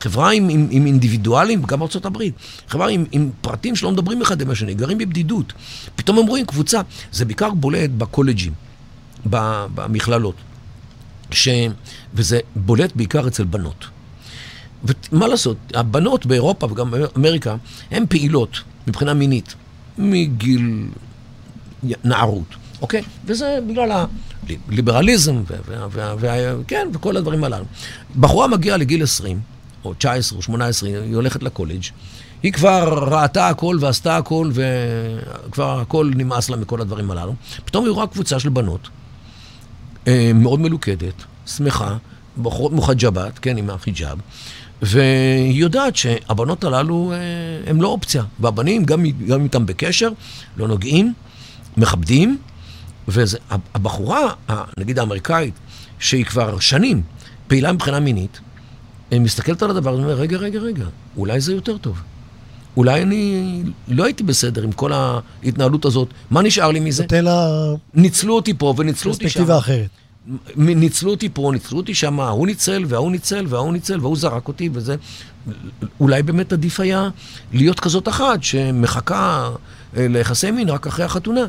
חברה עם, עם, עם אינדיבידואלים, גם בארצות הברית. חברה עם, עם פרטים שלא מדברים אחד עם השני, גרים בבדידות. פתאום הם רואים קבוצה, זה בעיקר בולט בקולג'ים, במכללות. ש... וזה בולט בעיקר אצל בנות. ומה לעשות, הבנות באירופה וגם באמריקה, הן פעילות מבחינה מינית, מגיל נערות, אוקיי? וזה בגלל הליברליזם, וכן, וכל הדברים הללו. בחורה מגיעה לגיל 20, או 19 או 18, היא הולכת לקולג', היא כבר ראתה הכל ועשתה הכל, וכבר הכל נמאס לה מכל הדברים הללו. פתאום היא רואה קבוצה של בנות, אה, מאוד מלוכדת, שמחה, בחורות מוחג'בת, כן, עם החיג'אב, והיא יודעת שהבנות הללו הן אה, לא אופציה. והבנים, גם, גם איתם בקשר, לא נוגעים, מכבדים, והבחורה, נגיד האמריקאית, שהיא כבר שנים פעילה מבחינה מינית, מסתכלת על הדבר ואומרת, רגע, רגע, רגע, אולי זה יותר טוב. אולי אני לא הייתי בסדר עם כל ההתנהלות הזאת, מה נשאר לי מזה? נותן לה... ניצלו אותי פה וניצלו אותי שם. פרספקטיבה אחרת. ניצלו אותי פה, ניצלו אותי שם, ההוא ניצל, וההוא ניצל, וההוא ניצל, וההוא זרק אותי, וזה... אולי באמת עדיף היה להיות כזאת אחת שמחכה אה, ליחסי מין רק אחרי החתונה.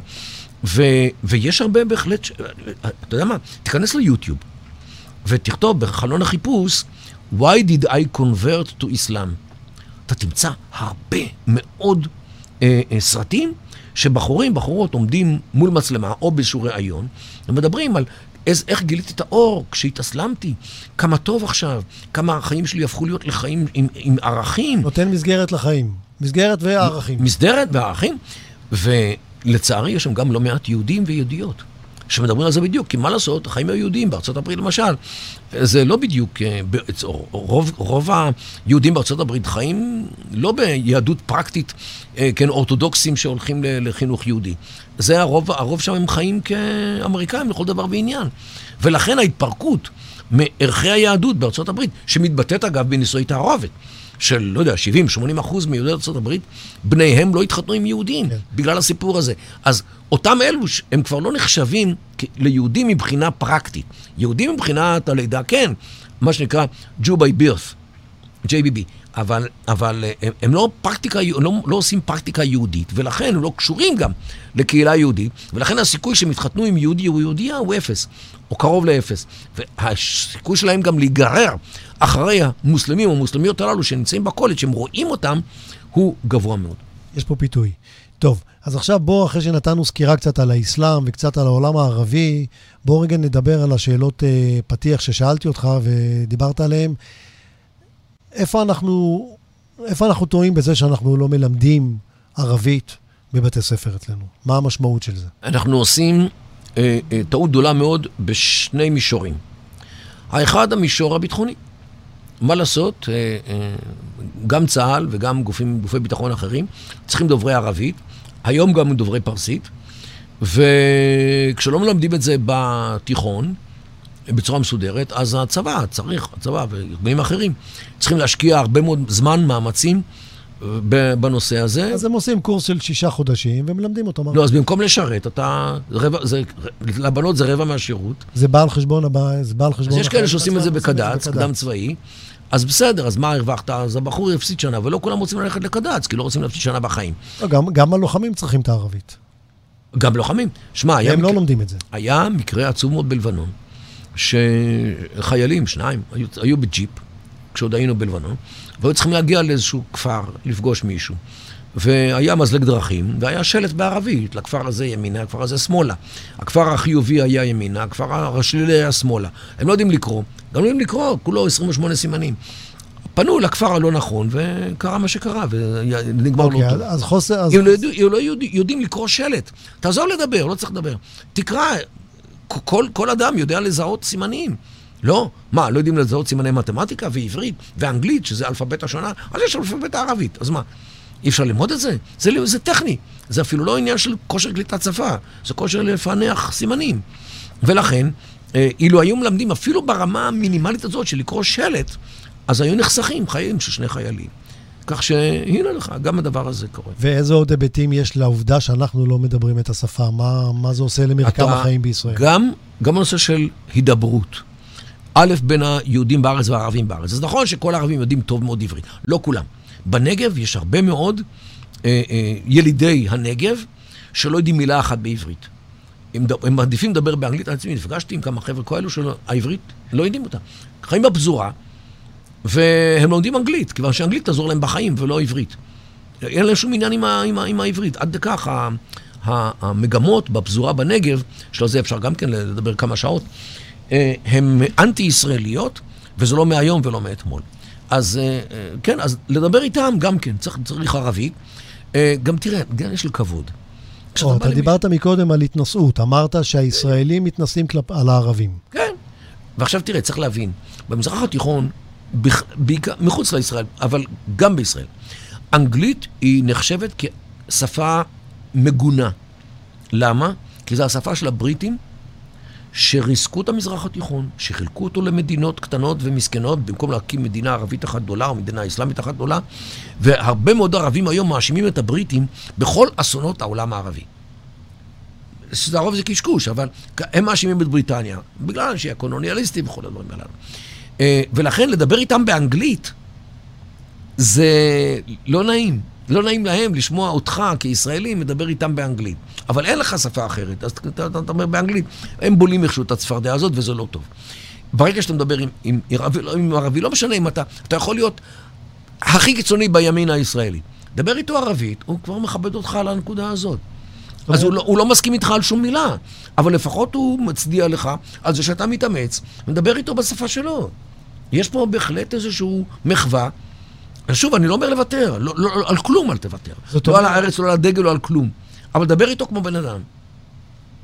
ו, ויש הרבה בהחלט, ש... אתה יודע מה, תיכנס ליוטיוב ותכתוב בחלון החיפוש, Why did I convert to Islam? אתה תמצא הרבה מאוד אה, אה, סרטים שבחורים, בחורות עומדים מול מצלמה או באיזשהו ראיון ומדברים על איז, איך גיליתי את האור כשהתאסלמתי, כמה טוב עכשיו, כמה החיים שלי הפכו להיות לחיים עם, עם ערכים. נותן מסגרת לחיים, מסגרת וערכים. מסגרת וערכים, ולצערי יש שם גם לא מעט יהודים ויהודיות. שמדברים על זה בדיוק, כי מה לעשות, החיים היהודיים בארצות הברית למשל, זה לא בדיוק, אה, רוב, רוב היהודים בארצות הברית חיים לא ביהדות פרקטית, אה, כן, אורתודוקסים שהולכים לחינוך יהודי. זה הרוב, הרוב שם הם חיים כאמריקאים לכל דבר ועניין. ולכן ההתפרקות מערכי היהדות בארצות הברית, שמתבטאת אגב בנישואי תערובת. של, לא יודע, 70-80 אחוז מיהודי ארה"ב, בניהם לא התחתנו עם יהודים, כן. בגלל הסיפור הזה. אז אותם אלו, הם כבר לא נחשבים ליהודים מבחינה פרקטית. יהודים מבחינת הלידה, כן, מה שנקרא Jew by birth, JBB. אבל, אבל אה, הם, הם לא, פרקטיקה, לא, לא עושים פרקטיקה יהודית, ולכן הם לא קשורים גם לקהילה יהודית, ולכן הסיכוי שהם יתחתנו עם יהודי או יהודייה הוא אפס, או קרוב לאפס. והסיכוי שלהם גם להיגרר אחרי המוסלמים או המוסלמיות הללו שנמצאים בקולג', שהם רואים אותם, הוא גבוה מאוד. יש פה פיתוי. טוב, אז עכשיו בואו, אחרי שנתנו סקירה קצת על האסלאם וקצת על העולם הערבי, בואו רגע נדבר על השאלות אה, פתיח ששאלתי אותך ודיברת עליהן. איפה אנחנו, איפה אנחנו טועים בזה שאנחנו לא מלמדים ערבית בבתי ספר אצלנו? מה המשמעות של זה? אנחנו עושים אה, אה, טעות גדולה מאוד בשני מישורים. האחד, המישור הביטחוני. מה לעשות, אה, אה, גם צה"ל וגם גופים, גופי ביטחון אחרים צריכים דוברי ערבית, היום גם דוברי פרסית, וכשלא מלמדים את זה בתיכון, בצורה מסודרת, אז הצבא צריך, הצבא וארגונים אחרים, צריכים להשקיע הרבה מאוד זמן, מאמצים. בנושא הזה. אז הם עושים קורס של שישה חודשים ומלמדים אותם. לא, אז במקום לשרת, אתה... רבע, זה, לבנות זה רבע מהשירות. זה בא על חשבון הבא, זה בא על חשבון... אז יש כאלה שעושים את זה בקד"צ, קדם צבאי. אז בסדר, אז מה הרווחת? אז הבחור יפסיד שנה, ולא כולם רוצים ללכת לקד"צ, כי לא רוצים להפסיד שנה בחיים. לא, גם, גם הלוחמים צריכים את הערבית. גם לוחמים. שמע, היה... הם לא לומדים את זה. היה מקרה עצוב מאוד בלבנון, שחיילים, שניים, היו, היו בג'יפ, כשעוד היינו בלבנון, והיו צריכים להגיע לאיזשהו כפר, לפגוש מישהו. והיה מזלג דרכים, והיה שלט בערבית, לכפר הזה ימינה, הכפר הזה שמאלה. הכפר החיובי היה ימינה, הכפר השלילי היה שמאלה. הם לא יודעים לקרוא, גם לא יודעים לקרוא, כולו 28 סימנים. פנו לכפר הלא נכון, וקרה מה שקרה, ונגמר okay, לא טוב. אז חוסר... אז... אם לא, יודע, לא יודע, יודעים לקרוא שלט, תעזור לדבר, לא צריך לדבר. תקרא, כל, כל אדם יודע לזהות סימנים. לא? מה, לא יודעים לזהות סימני מתמטיקה ועברית ואנגלית, שזה אלפבית השונה? אז יש אלפבית הערבית, אז מה? אי אפשר ללמוד את זה? זה, זה טכני. זה אפילו לא עניין של כושר קליטת שפה, זה כושר לפענח סימנים. ולכן, אה, אילו היו מלמדים אפילו ברמה המינימלית הזאת של לקרוא שלט, אז היו נחסכים חיים של שני חיילים. כך שהנה לך, גם הדבר הזה קורה. ואיזה עוד היבטים יש לעובדה שאנחנו לא מדברים את השפה? מה, מה זה עושה למרקם אתה- החיים בישראל? גם, גם הנושא של הידברות. א', בין היהודים בארץ והערבים בארץ. אז נכון שכל הערבים יודעים טוב מאוד עברית, לא כולם. בנגב יש הרבה מאוד אה, אה, ילידי הנגב שלא יודעים מילה אחת בעברית. הם, הם מעדיפים לדבר באנגלית, אני עצמי נפגשתי עם כמה חבר'ה כאלו שהעברית לא יודעים אותה. חיים בפזורה, והם לומדים אנגלית, כיוון שאנגלית תעזור להם בחיים ולא עברית. אין להם שום עניין עם, ה, עם, ה, עם העברית. עד כך ה, ה, המגמות בפזורה בנגב, שעל זה אפשר גם כן לדבר כמה שעות, אה, הן אנטי-ישראליות, וזה לא מהיום ולא מאתמול. אז אה, אה, כן, אז לדבר איתם גם כן, צריך, צריך ערבית. אה, גם תראה, גם יש לי כבוד. או, אתה דיברת מקודם על התנשאות, אמרת שהישראלים מתנשאים כלפ... על הערבים. כן. ועכשיו תראה, צריך להבין, במזרח התיכון, בעיקר, מחוץ לישראל, אבל גם בישראל, אנגלית היא נחשבת כשפה מגונה. למה? כי זו השפה של הבריטים שריסקו את המזרח התיכון, שחילקו אותו למדינות קטנות ומסכנות, במקום להקים מדינה ערבית אחת גדולה או מדינה אסלאמית אחת גדולה, והרבה מאוד ערבים היום מאשימים את הבריטים בכל אסונות העולם הערבי. לרוב זה קשקוש, אבל הם מאשימים את בריטניה, בגלל שהיא הקולוניאליסטים וכל הדברים הללו. אה, ולכן לדבר איתם באנגלית זה לא נעים. לא נעים להם לשמוע אותך כישראלי מדבר איתם באנגלית. אבל אין לך שפה אחרת, אז אתה, אומר באנגלית. הם בולים איכשהו את הצפרדע הזאת, וזה לא טוב. ברגע שאתה מדבר עם, עם, ערבי, עם ערבי, לא משנה אם אתה, אתה יכול להיות הכי קיצוני בימין הישראלי. דבר איתו ערבית, הוא כבר מכבד אותך על הנקודה הזאת. אז הוא לא, הוא לא מסכים איתך על שום מילה, אבל לפחות הוא מצדיע לך על זה שאתה מתאמץ, מדבר איתו בשפה שלו. יש פה בהחלט איזשהו מחווה. שוב, אני לא אומר לוותר, לא, לא, על כלום אל תוותר. לא על אומרת- הארץ, לא על הדגל, לא על כלום. אבל דבר איתו כמו בן אדם.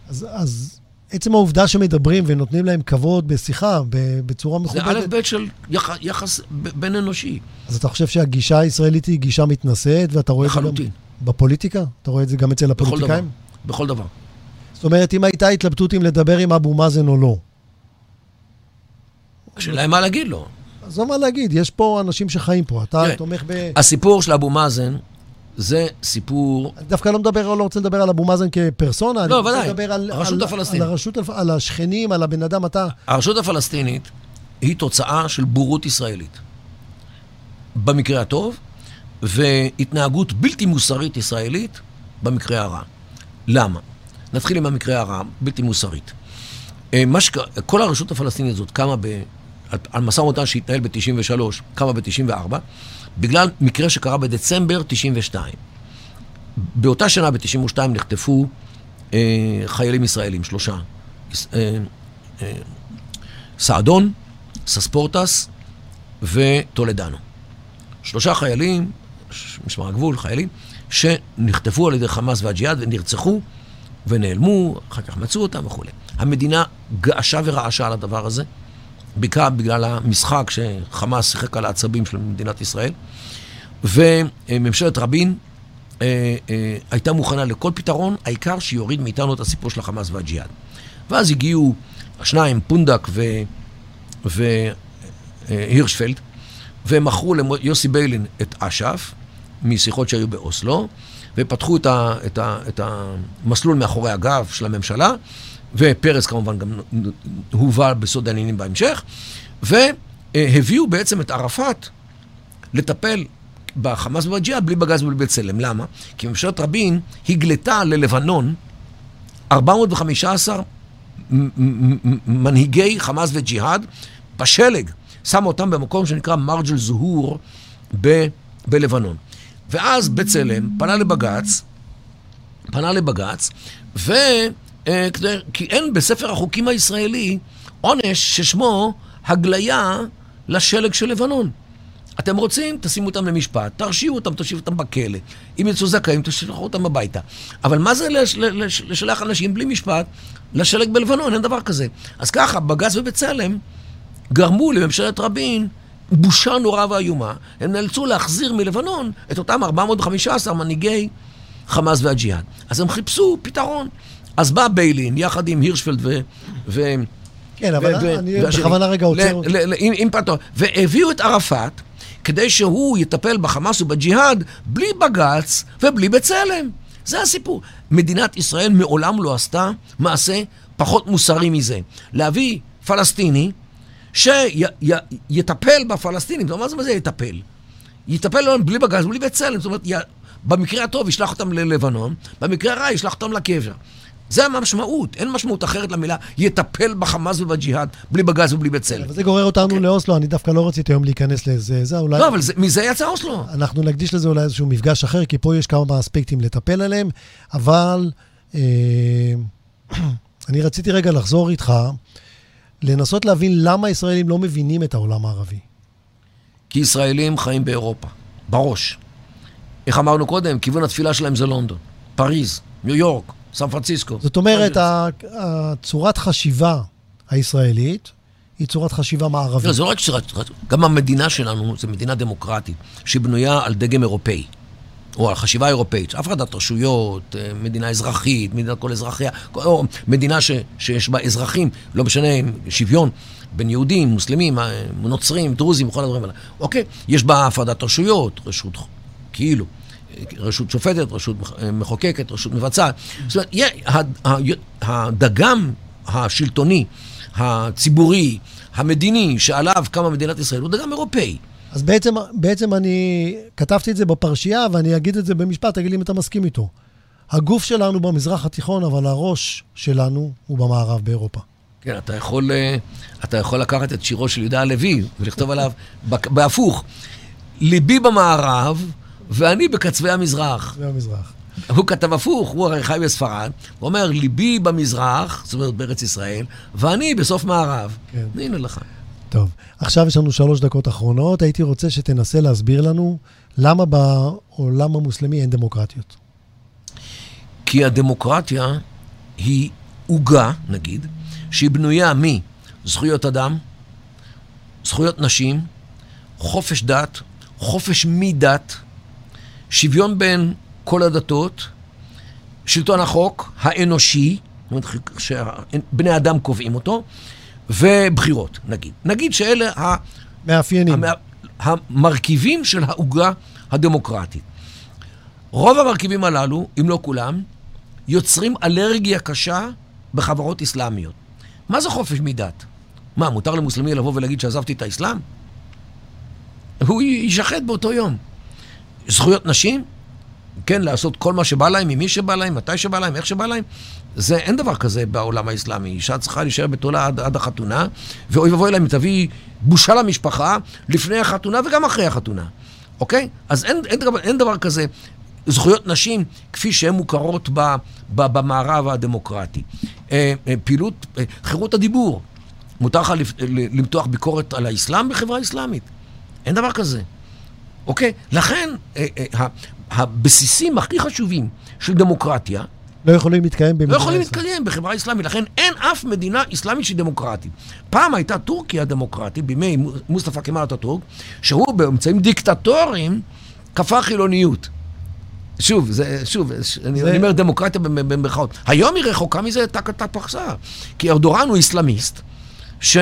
אז, אז עצם העובדה שמדברים ונותנים להם כבוד בשיחה, בצורה זה א' מכובדת, ב' של יח, יחס בין אנושי. אז אתה חושב שהגישה הישראלית היא גישה מתנשאת, ואתה רואה לחלוטין. בפוליטיקה? אתה רואה את זה גם אצל. הפוליטיקאים? בכל דבר. זאת אומרת, אם הייתה התלבטות אם לדבר עם אבו מאזן או לא, השאלה היא מה להגיד לו. אז לא מה להגיד, יש פה אנשים שחיים פה, אתה תומך ב... הסיפור של אבו מאזן זה סיפור אני דווקא לא מדבר, לא רוצה לדבר על אבו מאזן כפרסונה, אני לא, רוצה ודאי. לדבר על, הרשות על, הרשות, על השכנים, על הבן אדם, אתה... הרשות הפלסטינית היא תוצאה של בורות ישראלית. במקרה הטוב, והתנהגות בלתי מוסרית ישראלית במקרה הרע. למה? נתחיל עם המקרה הרע, בלתי מוסרית. אה, מה שק... כל הרשות הפלסטינית הזאת קמה ב... על, משא ומתן שהתנהל ב-93, קמה ב-94, בגלל מקרה שקרה בדצמבר 92. באותה שנה, ב-92, נחטפו אה, חיילים ישראלים, שלושה. אה, אה, סעדון, סספורטס וטולדנו. שלושה חיילים, משמר הגבול, חיילים, שנחטפו על ידי חמאס והג'יהאד ונרצחו ונעלמו, אחר כך מצאו אותם וכולי. המדינה געשה ורעשה על הדבר הזה, בעיקר בגלל המשחק שחמאס שיחק על העצבים של מדינת ישראל, וממשלת רבין אה, אה, הייתה מוכנה לכל פתרון, העיקר שיוריד מאיתנו את הסיפור של החמאס והג'יהאד. ואז הגיעו השניים, פונדק. והירשפלד, והם מכרו ליוסי ביילין את אש"ף, משיחות שהיו באוסלו, ופתחו את, ה, את, ה, את המסלול מאחורי הגב של הממשלה, ופרס כמובן גם הובא בסוד העניינים בהמשך, והביאו בעצם את ערפאת לטפל בחמאס ובג'יהאד בלי בגז ובלי בצלם. למה? כי ממשלת רבין הגלתה ללבנון 415 מ- מ- מ- מנהיגי חמאס וג'יהאד בשלג, שמה אותם במקום שנקרא מרג'ל זוהור ב- בלבנון. ואז בצלם פנה לבג"ץ, פנה לבג"ץ, ו... אה, כי אין בספר החוקים הישראלי עונש ששמו הגליה לשלג של לבנון. אתם רוצים, תשימו אותם למשפט, תרשיעו אותם, תושיבו אותם בכלא. אם יצאו זכאים, תשלחו אותם הביתה. אבל מה זה לש, לש, לשלח אנשים בלי משפט לשלג בלבנון? אין דבר כזה. אז ככה, בג"ץ ובצלם גרמו לממשלת רבין בושה נוראה ואיומה. הם נאלצו להחזיר מלבנון את אותם 415 מנהיגי חמאס והג'יהאד. אז הם חיפשו פתרון. אז בא ביילין, יחד עם הירשפלד ו... ו כן, אבל ו- ו- אני. בכוונה רגע עוצר אותך. עם, עם פתרון. והביאו את ערפאת כדי שהוא יטפל בחמאס ובג'יהאד בלי בג"ץ ובלי בצלם. זה הסיפור. מדינת ישראל מעולם לא עשתה מעשה פחות מוסרי מזה. להביא פלסטיני שיטפל בפלסטינים, מה זה מה זה יטפל? יטפל בלי בג"ץ, בלי בצלם, זאת אומרת, במקרה הטוב ישלח אותם ללבנון, במקרה הרע ישלח אותם לקבר. זה המשמעות, אין משמעות אחרת למילה יטפל בחמאס ובג'יהאד, בלי בגז ובלי בצלם. אבל זה גורר אותנו כן. לאוסלו, אני דווקא לא רציתי היום להיכנס לזה, זה אולי... לא, אבל זה, מזה יצא אוסלו. אנחנו נקדיש לזה אולי איזשהו מפגש אחר, כי פה יש כמה אספקטים לטפל עליהם, אבל אה, אני רציתי רגע לחזור איתך, לנסות להבין למה ישראלים לא מבינים את העולם הערבי. כי ישראלים חיים באירופה, בראש. איך אמרנו קודם, כיוון התפילה שלהם זה לונדון, פריז, ניו יורק, סן פרנסיסקו. זאת אומרת, הצורת חשיבה הישראלית היא צורת חשיבה מערבית. לא, זה לא רק צורת, גם המדינה שלנו זו מדינה דמוקרטית, שבנויה על דגם אירופאי, או על חשיבה אירופאית, הפרדת רשויות, אה, מדינה אזרחית, מדינת כל אזרחיה, או מדינה ש, שיש בה אזרחים, לא משנה, שוויון. בין יהודים, מוסלמים, אה, נוצרים, דרוזים, וכל הדברים האלה. אוקיי? יש בה הפרדת רשויות, רשות, כאילו, רשות שופטת, רשות מחוקקת, רשות מבצעת. זאת אומרת, הדגם השלטוני, הציבורי, המדיני, שעליו קמה מדינת ישראל, הוא דגם אירופאי. אז בעצם, בעצם אני כתבתי את זה בפרשייה, ואני אגיד את זה במשפט, תגיד לי אם אתה מסכים איתו. הגוף שלנו במזרח התיכון, אבל הראש שלנו הוא במערב, באירופה. כן, אתה יכול, אה, אתה יכול לקחת את שירו של יהודה הלוי ולכתוב עליו בהפוך. ליבי במערב ואני בקצווי המזרח. קצווי המזרח. הוא כתב הפוך, הוא הרי חי בספרד, הוא אומר, ליבי במזרח, זאת אומרת בארץ ישראל, ואני בסוף מערב. כן. הנה לך. טוב, עכשיו יש לנו שלוש דקות אחרונות. הייתי רוצה שתנסה להסביר לנו למה בעולם המוסלמי אין דמוקרטיות. כי הדמוקרטיה היא עוגה, נגיד, שהיא בנויה מזכויות אדם, זכויות נשים, חופש דת, חופש מדת, שוויון בין כל הדתות, שלטון החוק האנושי, שבני אדם קובעים אותו, ובחירות, נגיד. נגיד שאלה ה... מאפיינים. המרכיבים של העוגה הדמוקרטית. רוב המרכיבים הללו, אם לא כולם, יוצרים אלרגיה קשה בחברות אסלאמיות. מה זה חופש מדת? מה, מותר למוסלמי לבוא ולהגיד שעזבתי את האסלאם? הוא יישחט באותו יום. זכויות נשים? כן, לעשות כל מה שבא להם, עם מי שבא להם, מתי שבא להם, איך שבא להם. זה, אין דבר כזה בעולם האסלאמי. אישה צריכה להישאר בתולה עד, עד החתונה, ואוי ואבוי להם תביא בושה למשפחה לפני החתונה וגם אחרי החתונה. אוקיי? אז אין, אין, דבר, אין דבר כזה. זכויות נשים כפי שהן מוכרות ב, ב, במערב הדמוקרטי. אה, אה, פעילות, אה, חירות הדיבור. מותר לך למתוח ביקורת על האסלאם בחברה אסלאמית. אין דבר כזה. אוקיי? לכן, הבסיסים הכי חשובים של דמוקרטיה, לא יכולים להתקיים במדינה לא יכולים להתקיים בחברה אסלאמית, לכן אין אף מדינה אסלאמית שהיא דמוקרטית. פעם הייתה טורקיה דמוקרטית, בימי מוסטפא כמאל אטאטורק, שהוא באמצעים דיקטטוריים כפה חילוניות. שוב, זה, שוב, זה... אני, אני אומר דמוקרטיה במרכאות. היום היא רחוקה מזה תקת פרסה. כי ארדורן הוא איסלאמיסט, ש...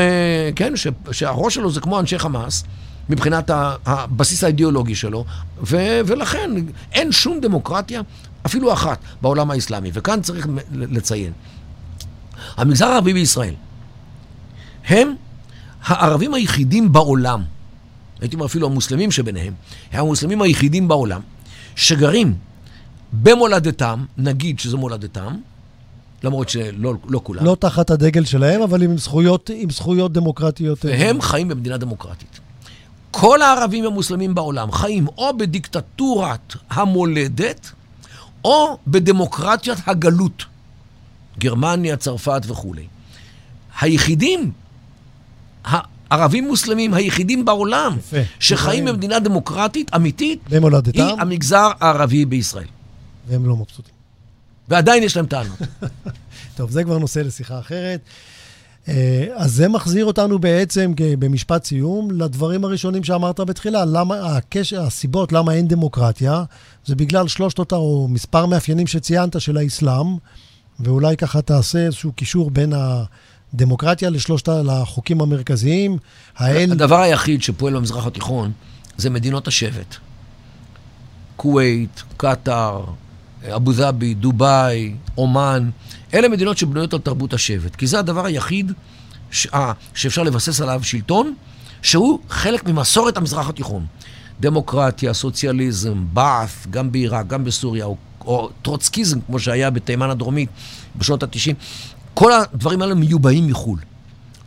כן, ש... שהראש שלו זה כמו אנשי חמאס, מבחינת הבסיס האידיאולוגי שלו, ו... ולכן אין שום דמוקרטיה, אפילו אחת, בעולם האסלאמי. וכאן צריך לציין. המגזר הערבי בישראל הם הערבים היחידים בעולם, הייתי אומר אפילו המוסלמים שביניהם, הם המוסלמים היחידים בעולם, שגרים במולדתם, נגיד שזו מולדתם, למרות שלא לא כולם. לא תחת הדגל שלהם, אבל עם זכויות, עם זכויות דמוקרטיות. והם חיים במדינה דמוקרטית. כל הערבים המוסלמים בעולם חיים או בדיקטטורת המולדת, או בדמוקרטיית הגלות. גרמניה, צרפת וכולי. היחידים, הערבים מוסלמים היחידים בעולם, יפה. שחיים במדינה דמוקרטית אמיתית, במולדתם, היא המגזר הערבי בישראל. והם לא מבסוטים. ועדיין יש להם טענות. טוב, זה כבר נושא לשיחה אחרת. אה, אז זה מחזיר אותנו בעצם, במשפט סיום, לדברים הראשונים שאמרת בתחילה. למה, הקשר, הסיבות למה אין דמוקרטיה, זה בגלל שלושת אותה, או מספר מאפיינים שציינת של האסלאם, ואולי ככה תעשה איזשהו קישור בין הדמוקרטיה לשלושת החוקים המרכזיים. האל... הדבר היחיד שפועל במזרח התיכון זה מדינות השבט. כווית, קטאר, אבו דאבי, דובאי, אומן, אלה מדינות שבנויות על תרבות השבט. כי זה הדבר היחיד ש... אה, שאפשר לבסס עליו שלטון, שהוא חלק ממסורת המזרח התיכון. דמוקרטיה, סוציאליזם, בעת', גם בעיראק, גם בסוריה, או, או טרוצקיזם, כמו שהיה בתימן הדרומית בשנות ה-90, כל הדברים האלה מיובאים מחו"ל.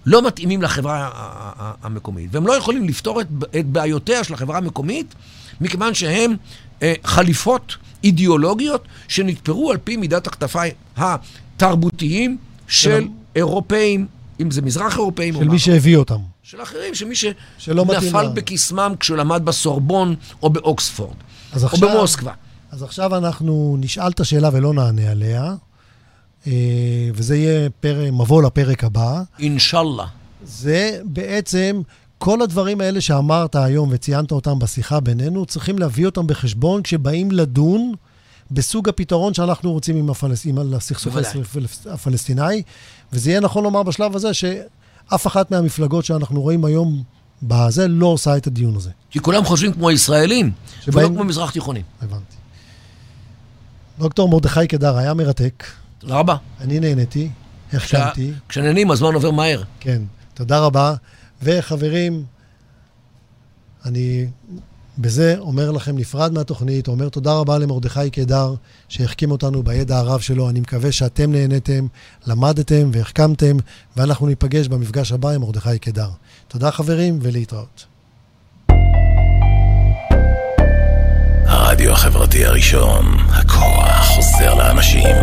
לא מתאימים לחברה המקומית. והם לא יכולים לפתור את, את בעיותיה של החברה המקומית, מכיוון שהם אה, חליפות אידיאולוגיות שנתפרו על פי מידת הכתפיים התרבותיים של אירופאים, אם זה מזרח אירופאים של מי שהביא אותם. של אחרים, של מי שנפל בקסמם כשהוא למד בסורבון או באוקספורד, או עכשיו, במוסקבה. אז עכשיו אנחנו נשאל את השאלה ולא נענה עליה, אה, וזה יהיה פר... מבוא לפרק הבא. אינשאללה. זה בעצם כל הדברים האלה שאמרת היום וציינת אותם בשיחה בינינו, צריכים להביא אותם בחשבון כשבאים לדון בסוג הפתרון שאנחנו רוצים עם, הפלס... עם הסכסוך הפלסטיני. וזה יהיה נכון לומר בשלב הזה שאף אחת מהמפלגות שאנחנו רואים היום בזה לא עושה את הדיון הזה. כי כולם חושבים כמו הישראלים, שבאים... ולא כמו מזרח תיכונים. הבנתי. דוקטור מרדכי קדר, היה מרתק. תודה רבה. אני נהניתי, החכמתי. כשנהנים הזמן עובר מהר. כן, תודה רבה. וחברים, אני בזה אומר לכם, נפרד מהתוכנית, אומר תודה רבה למרדכי קדר, שהחכים אותנו בידע הרב שלו. אני מקווה שאתם נהניתם, למדתם והחכמתם, ואנחנו ניפגש במפגש הבא עם מרדכי קדר. תודה חברים, ולהתראות. הרדיו החברתי הראשון, הכוח חוזר לאנשים.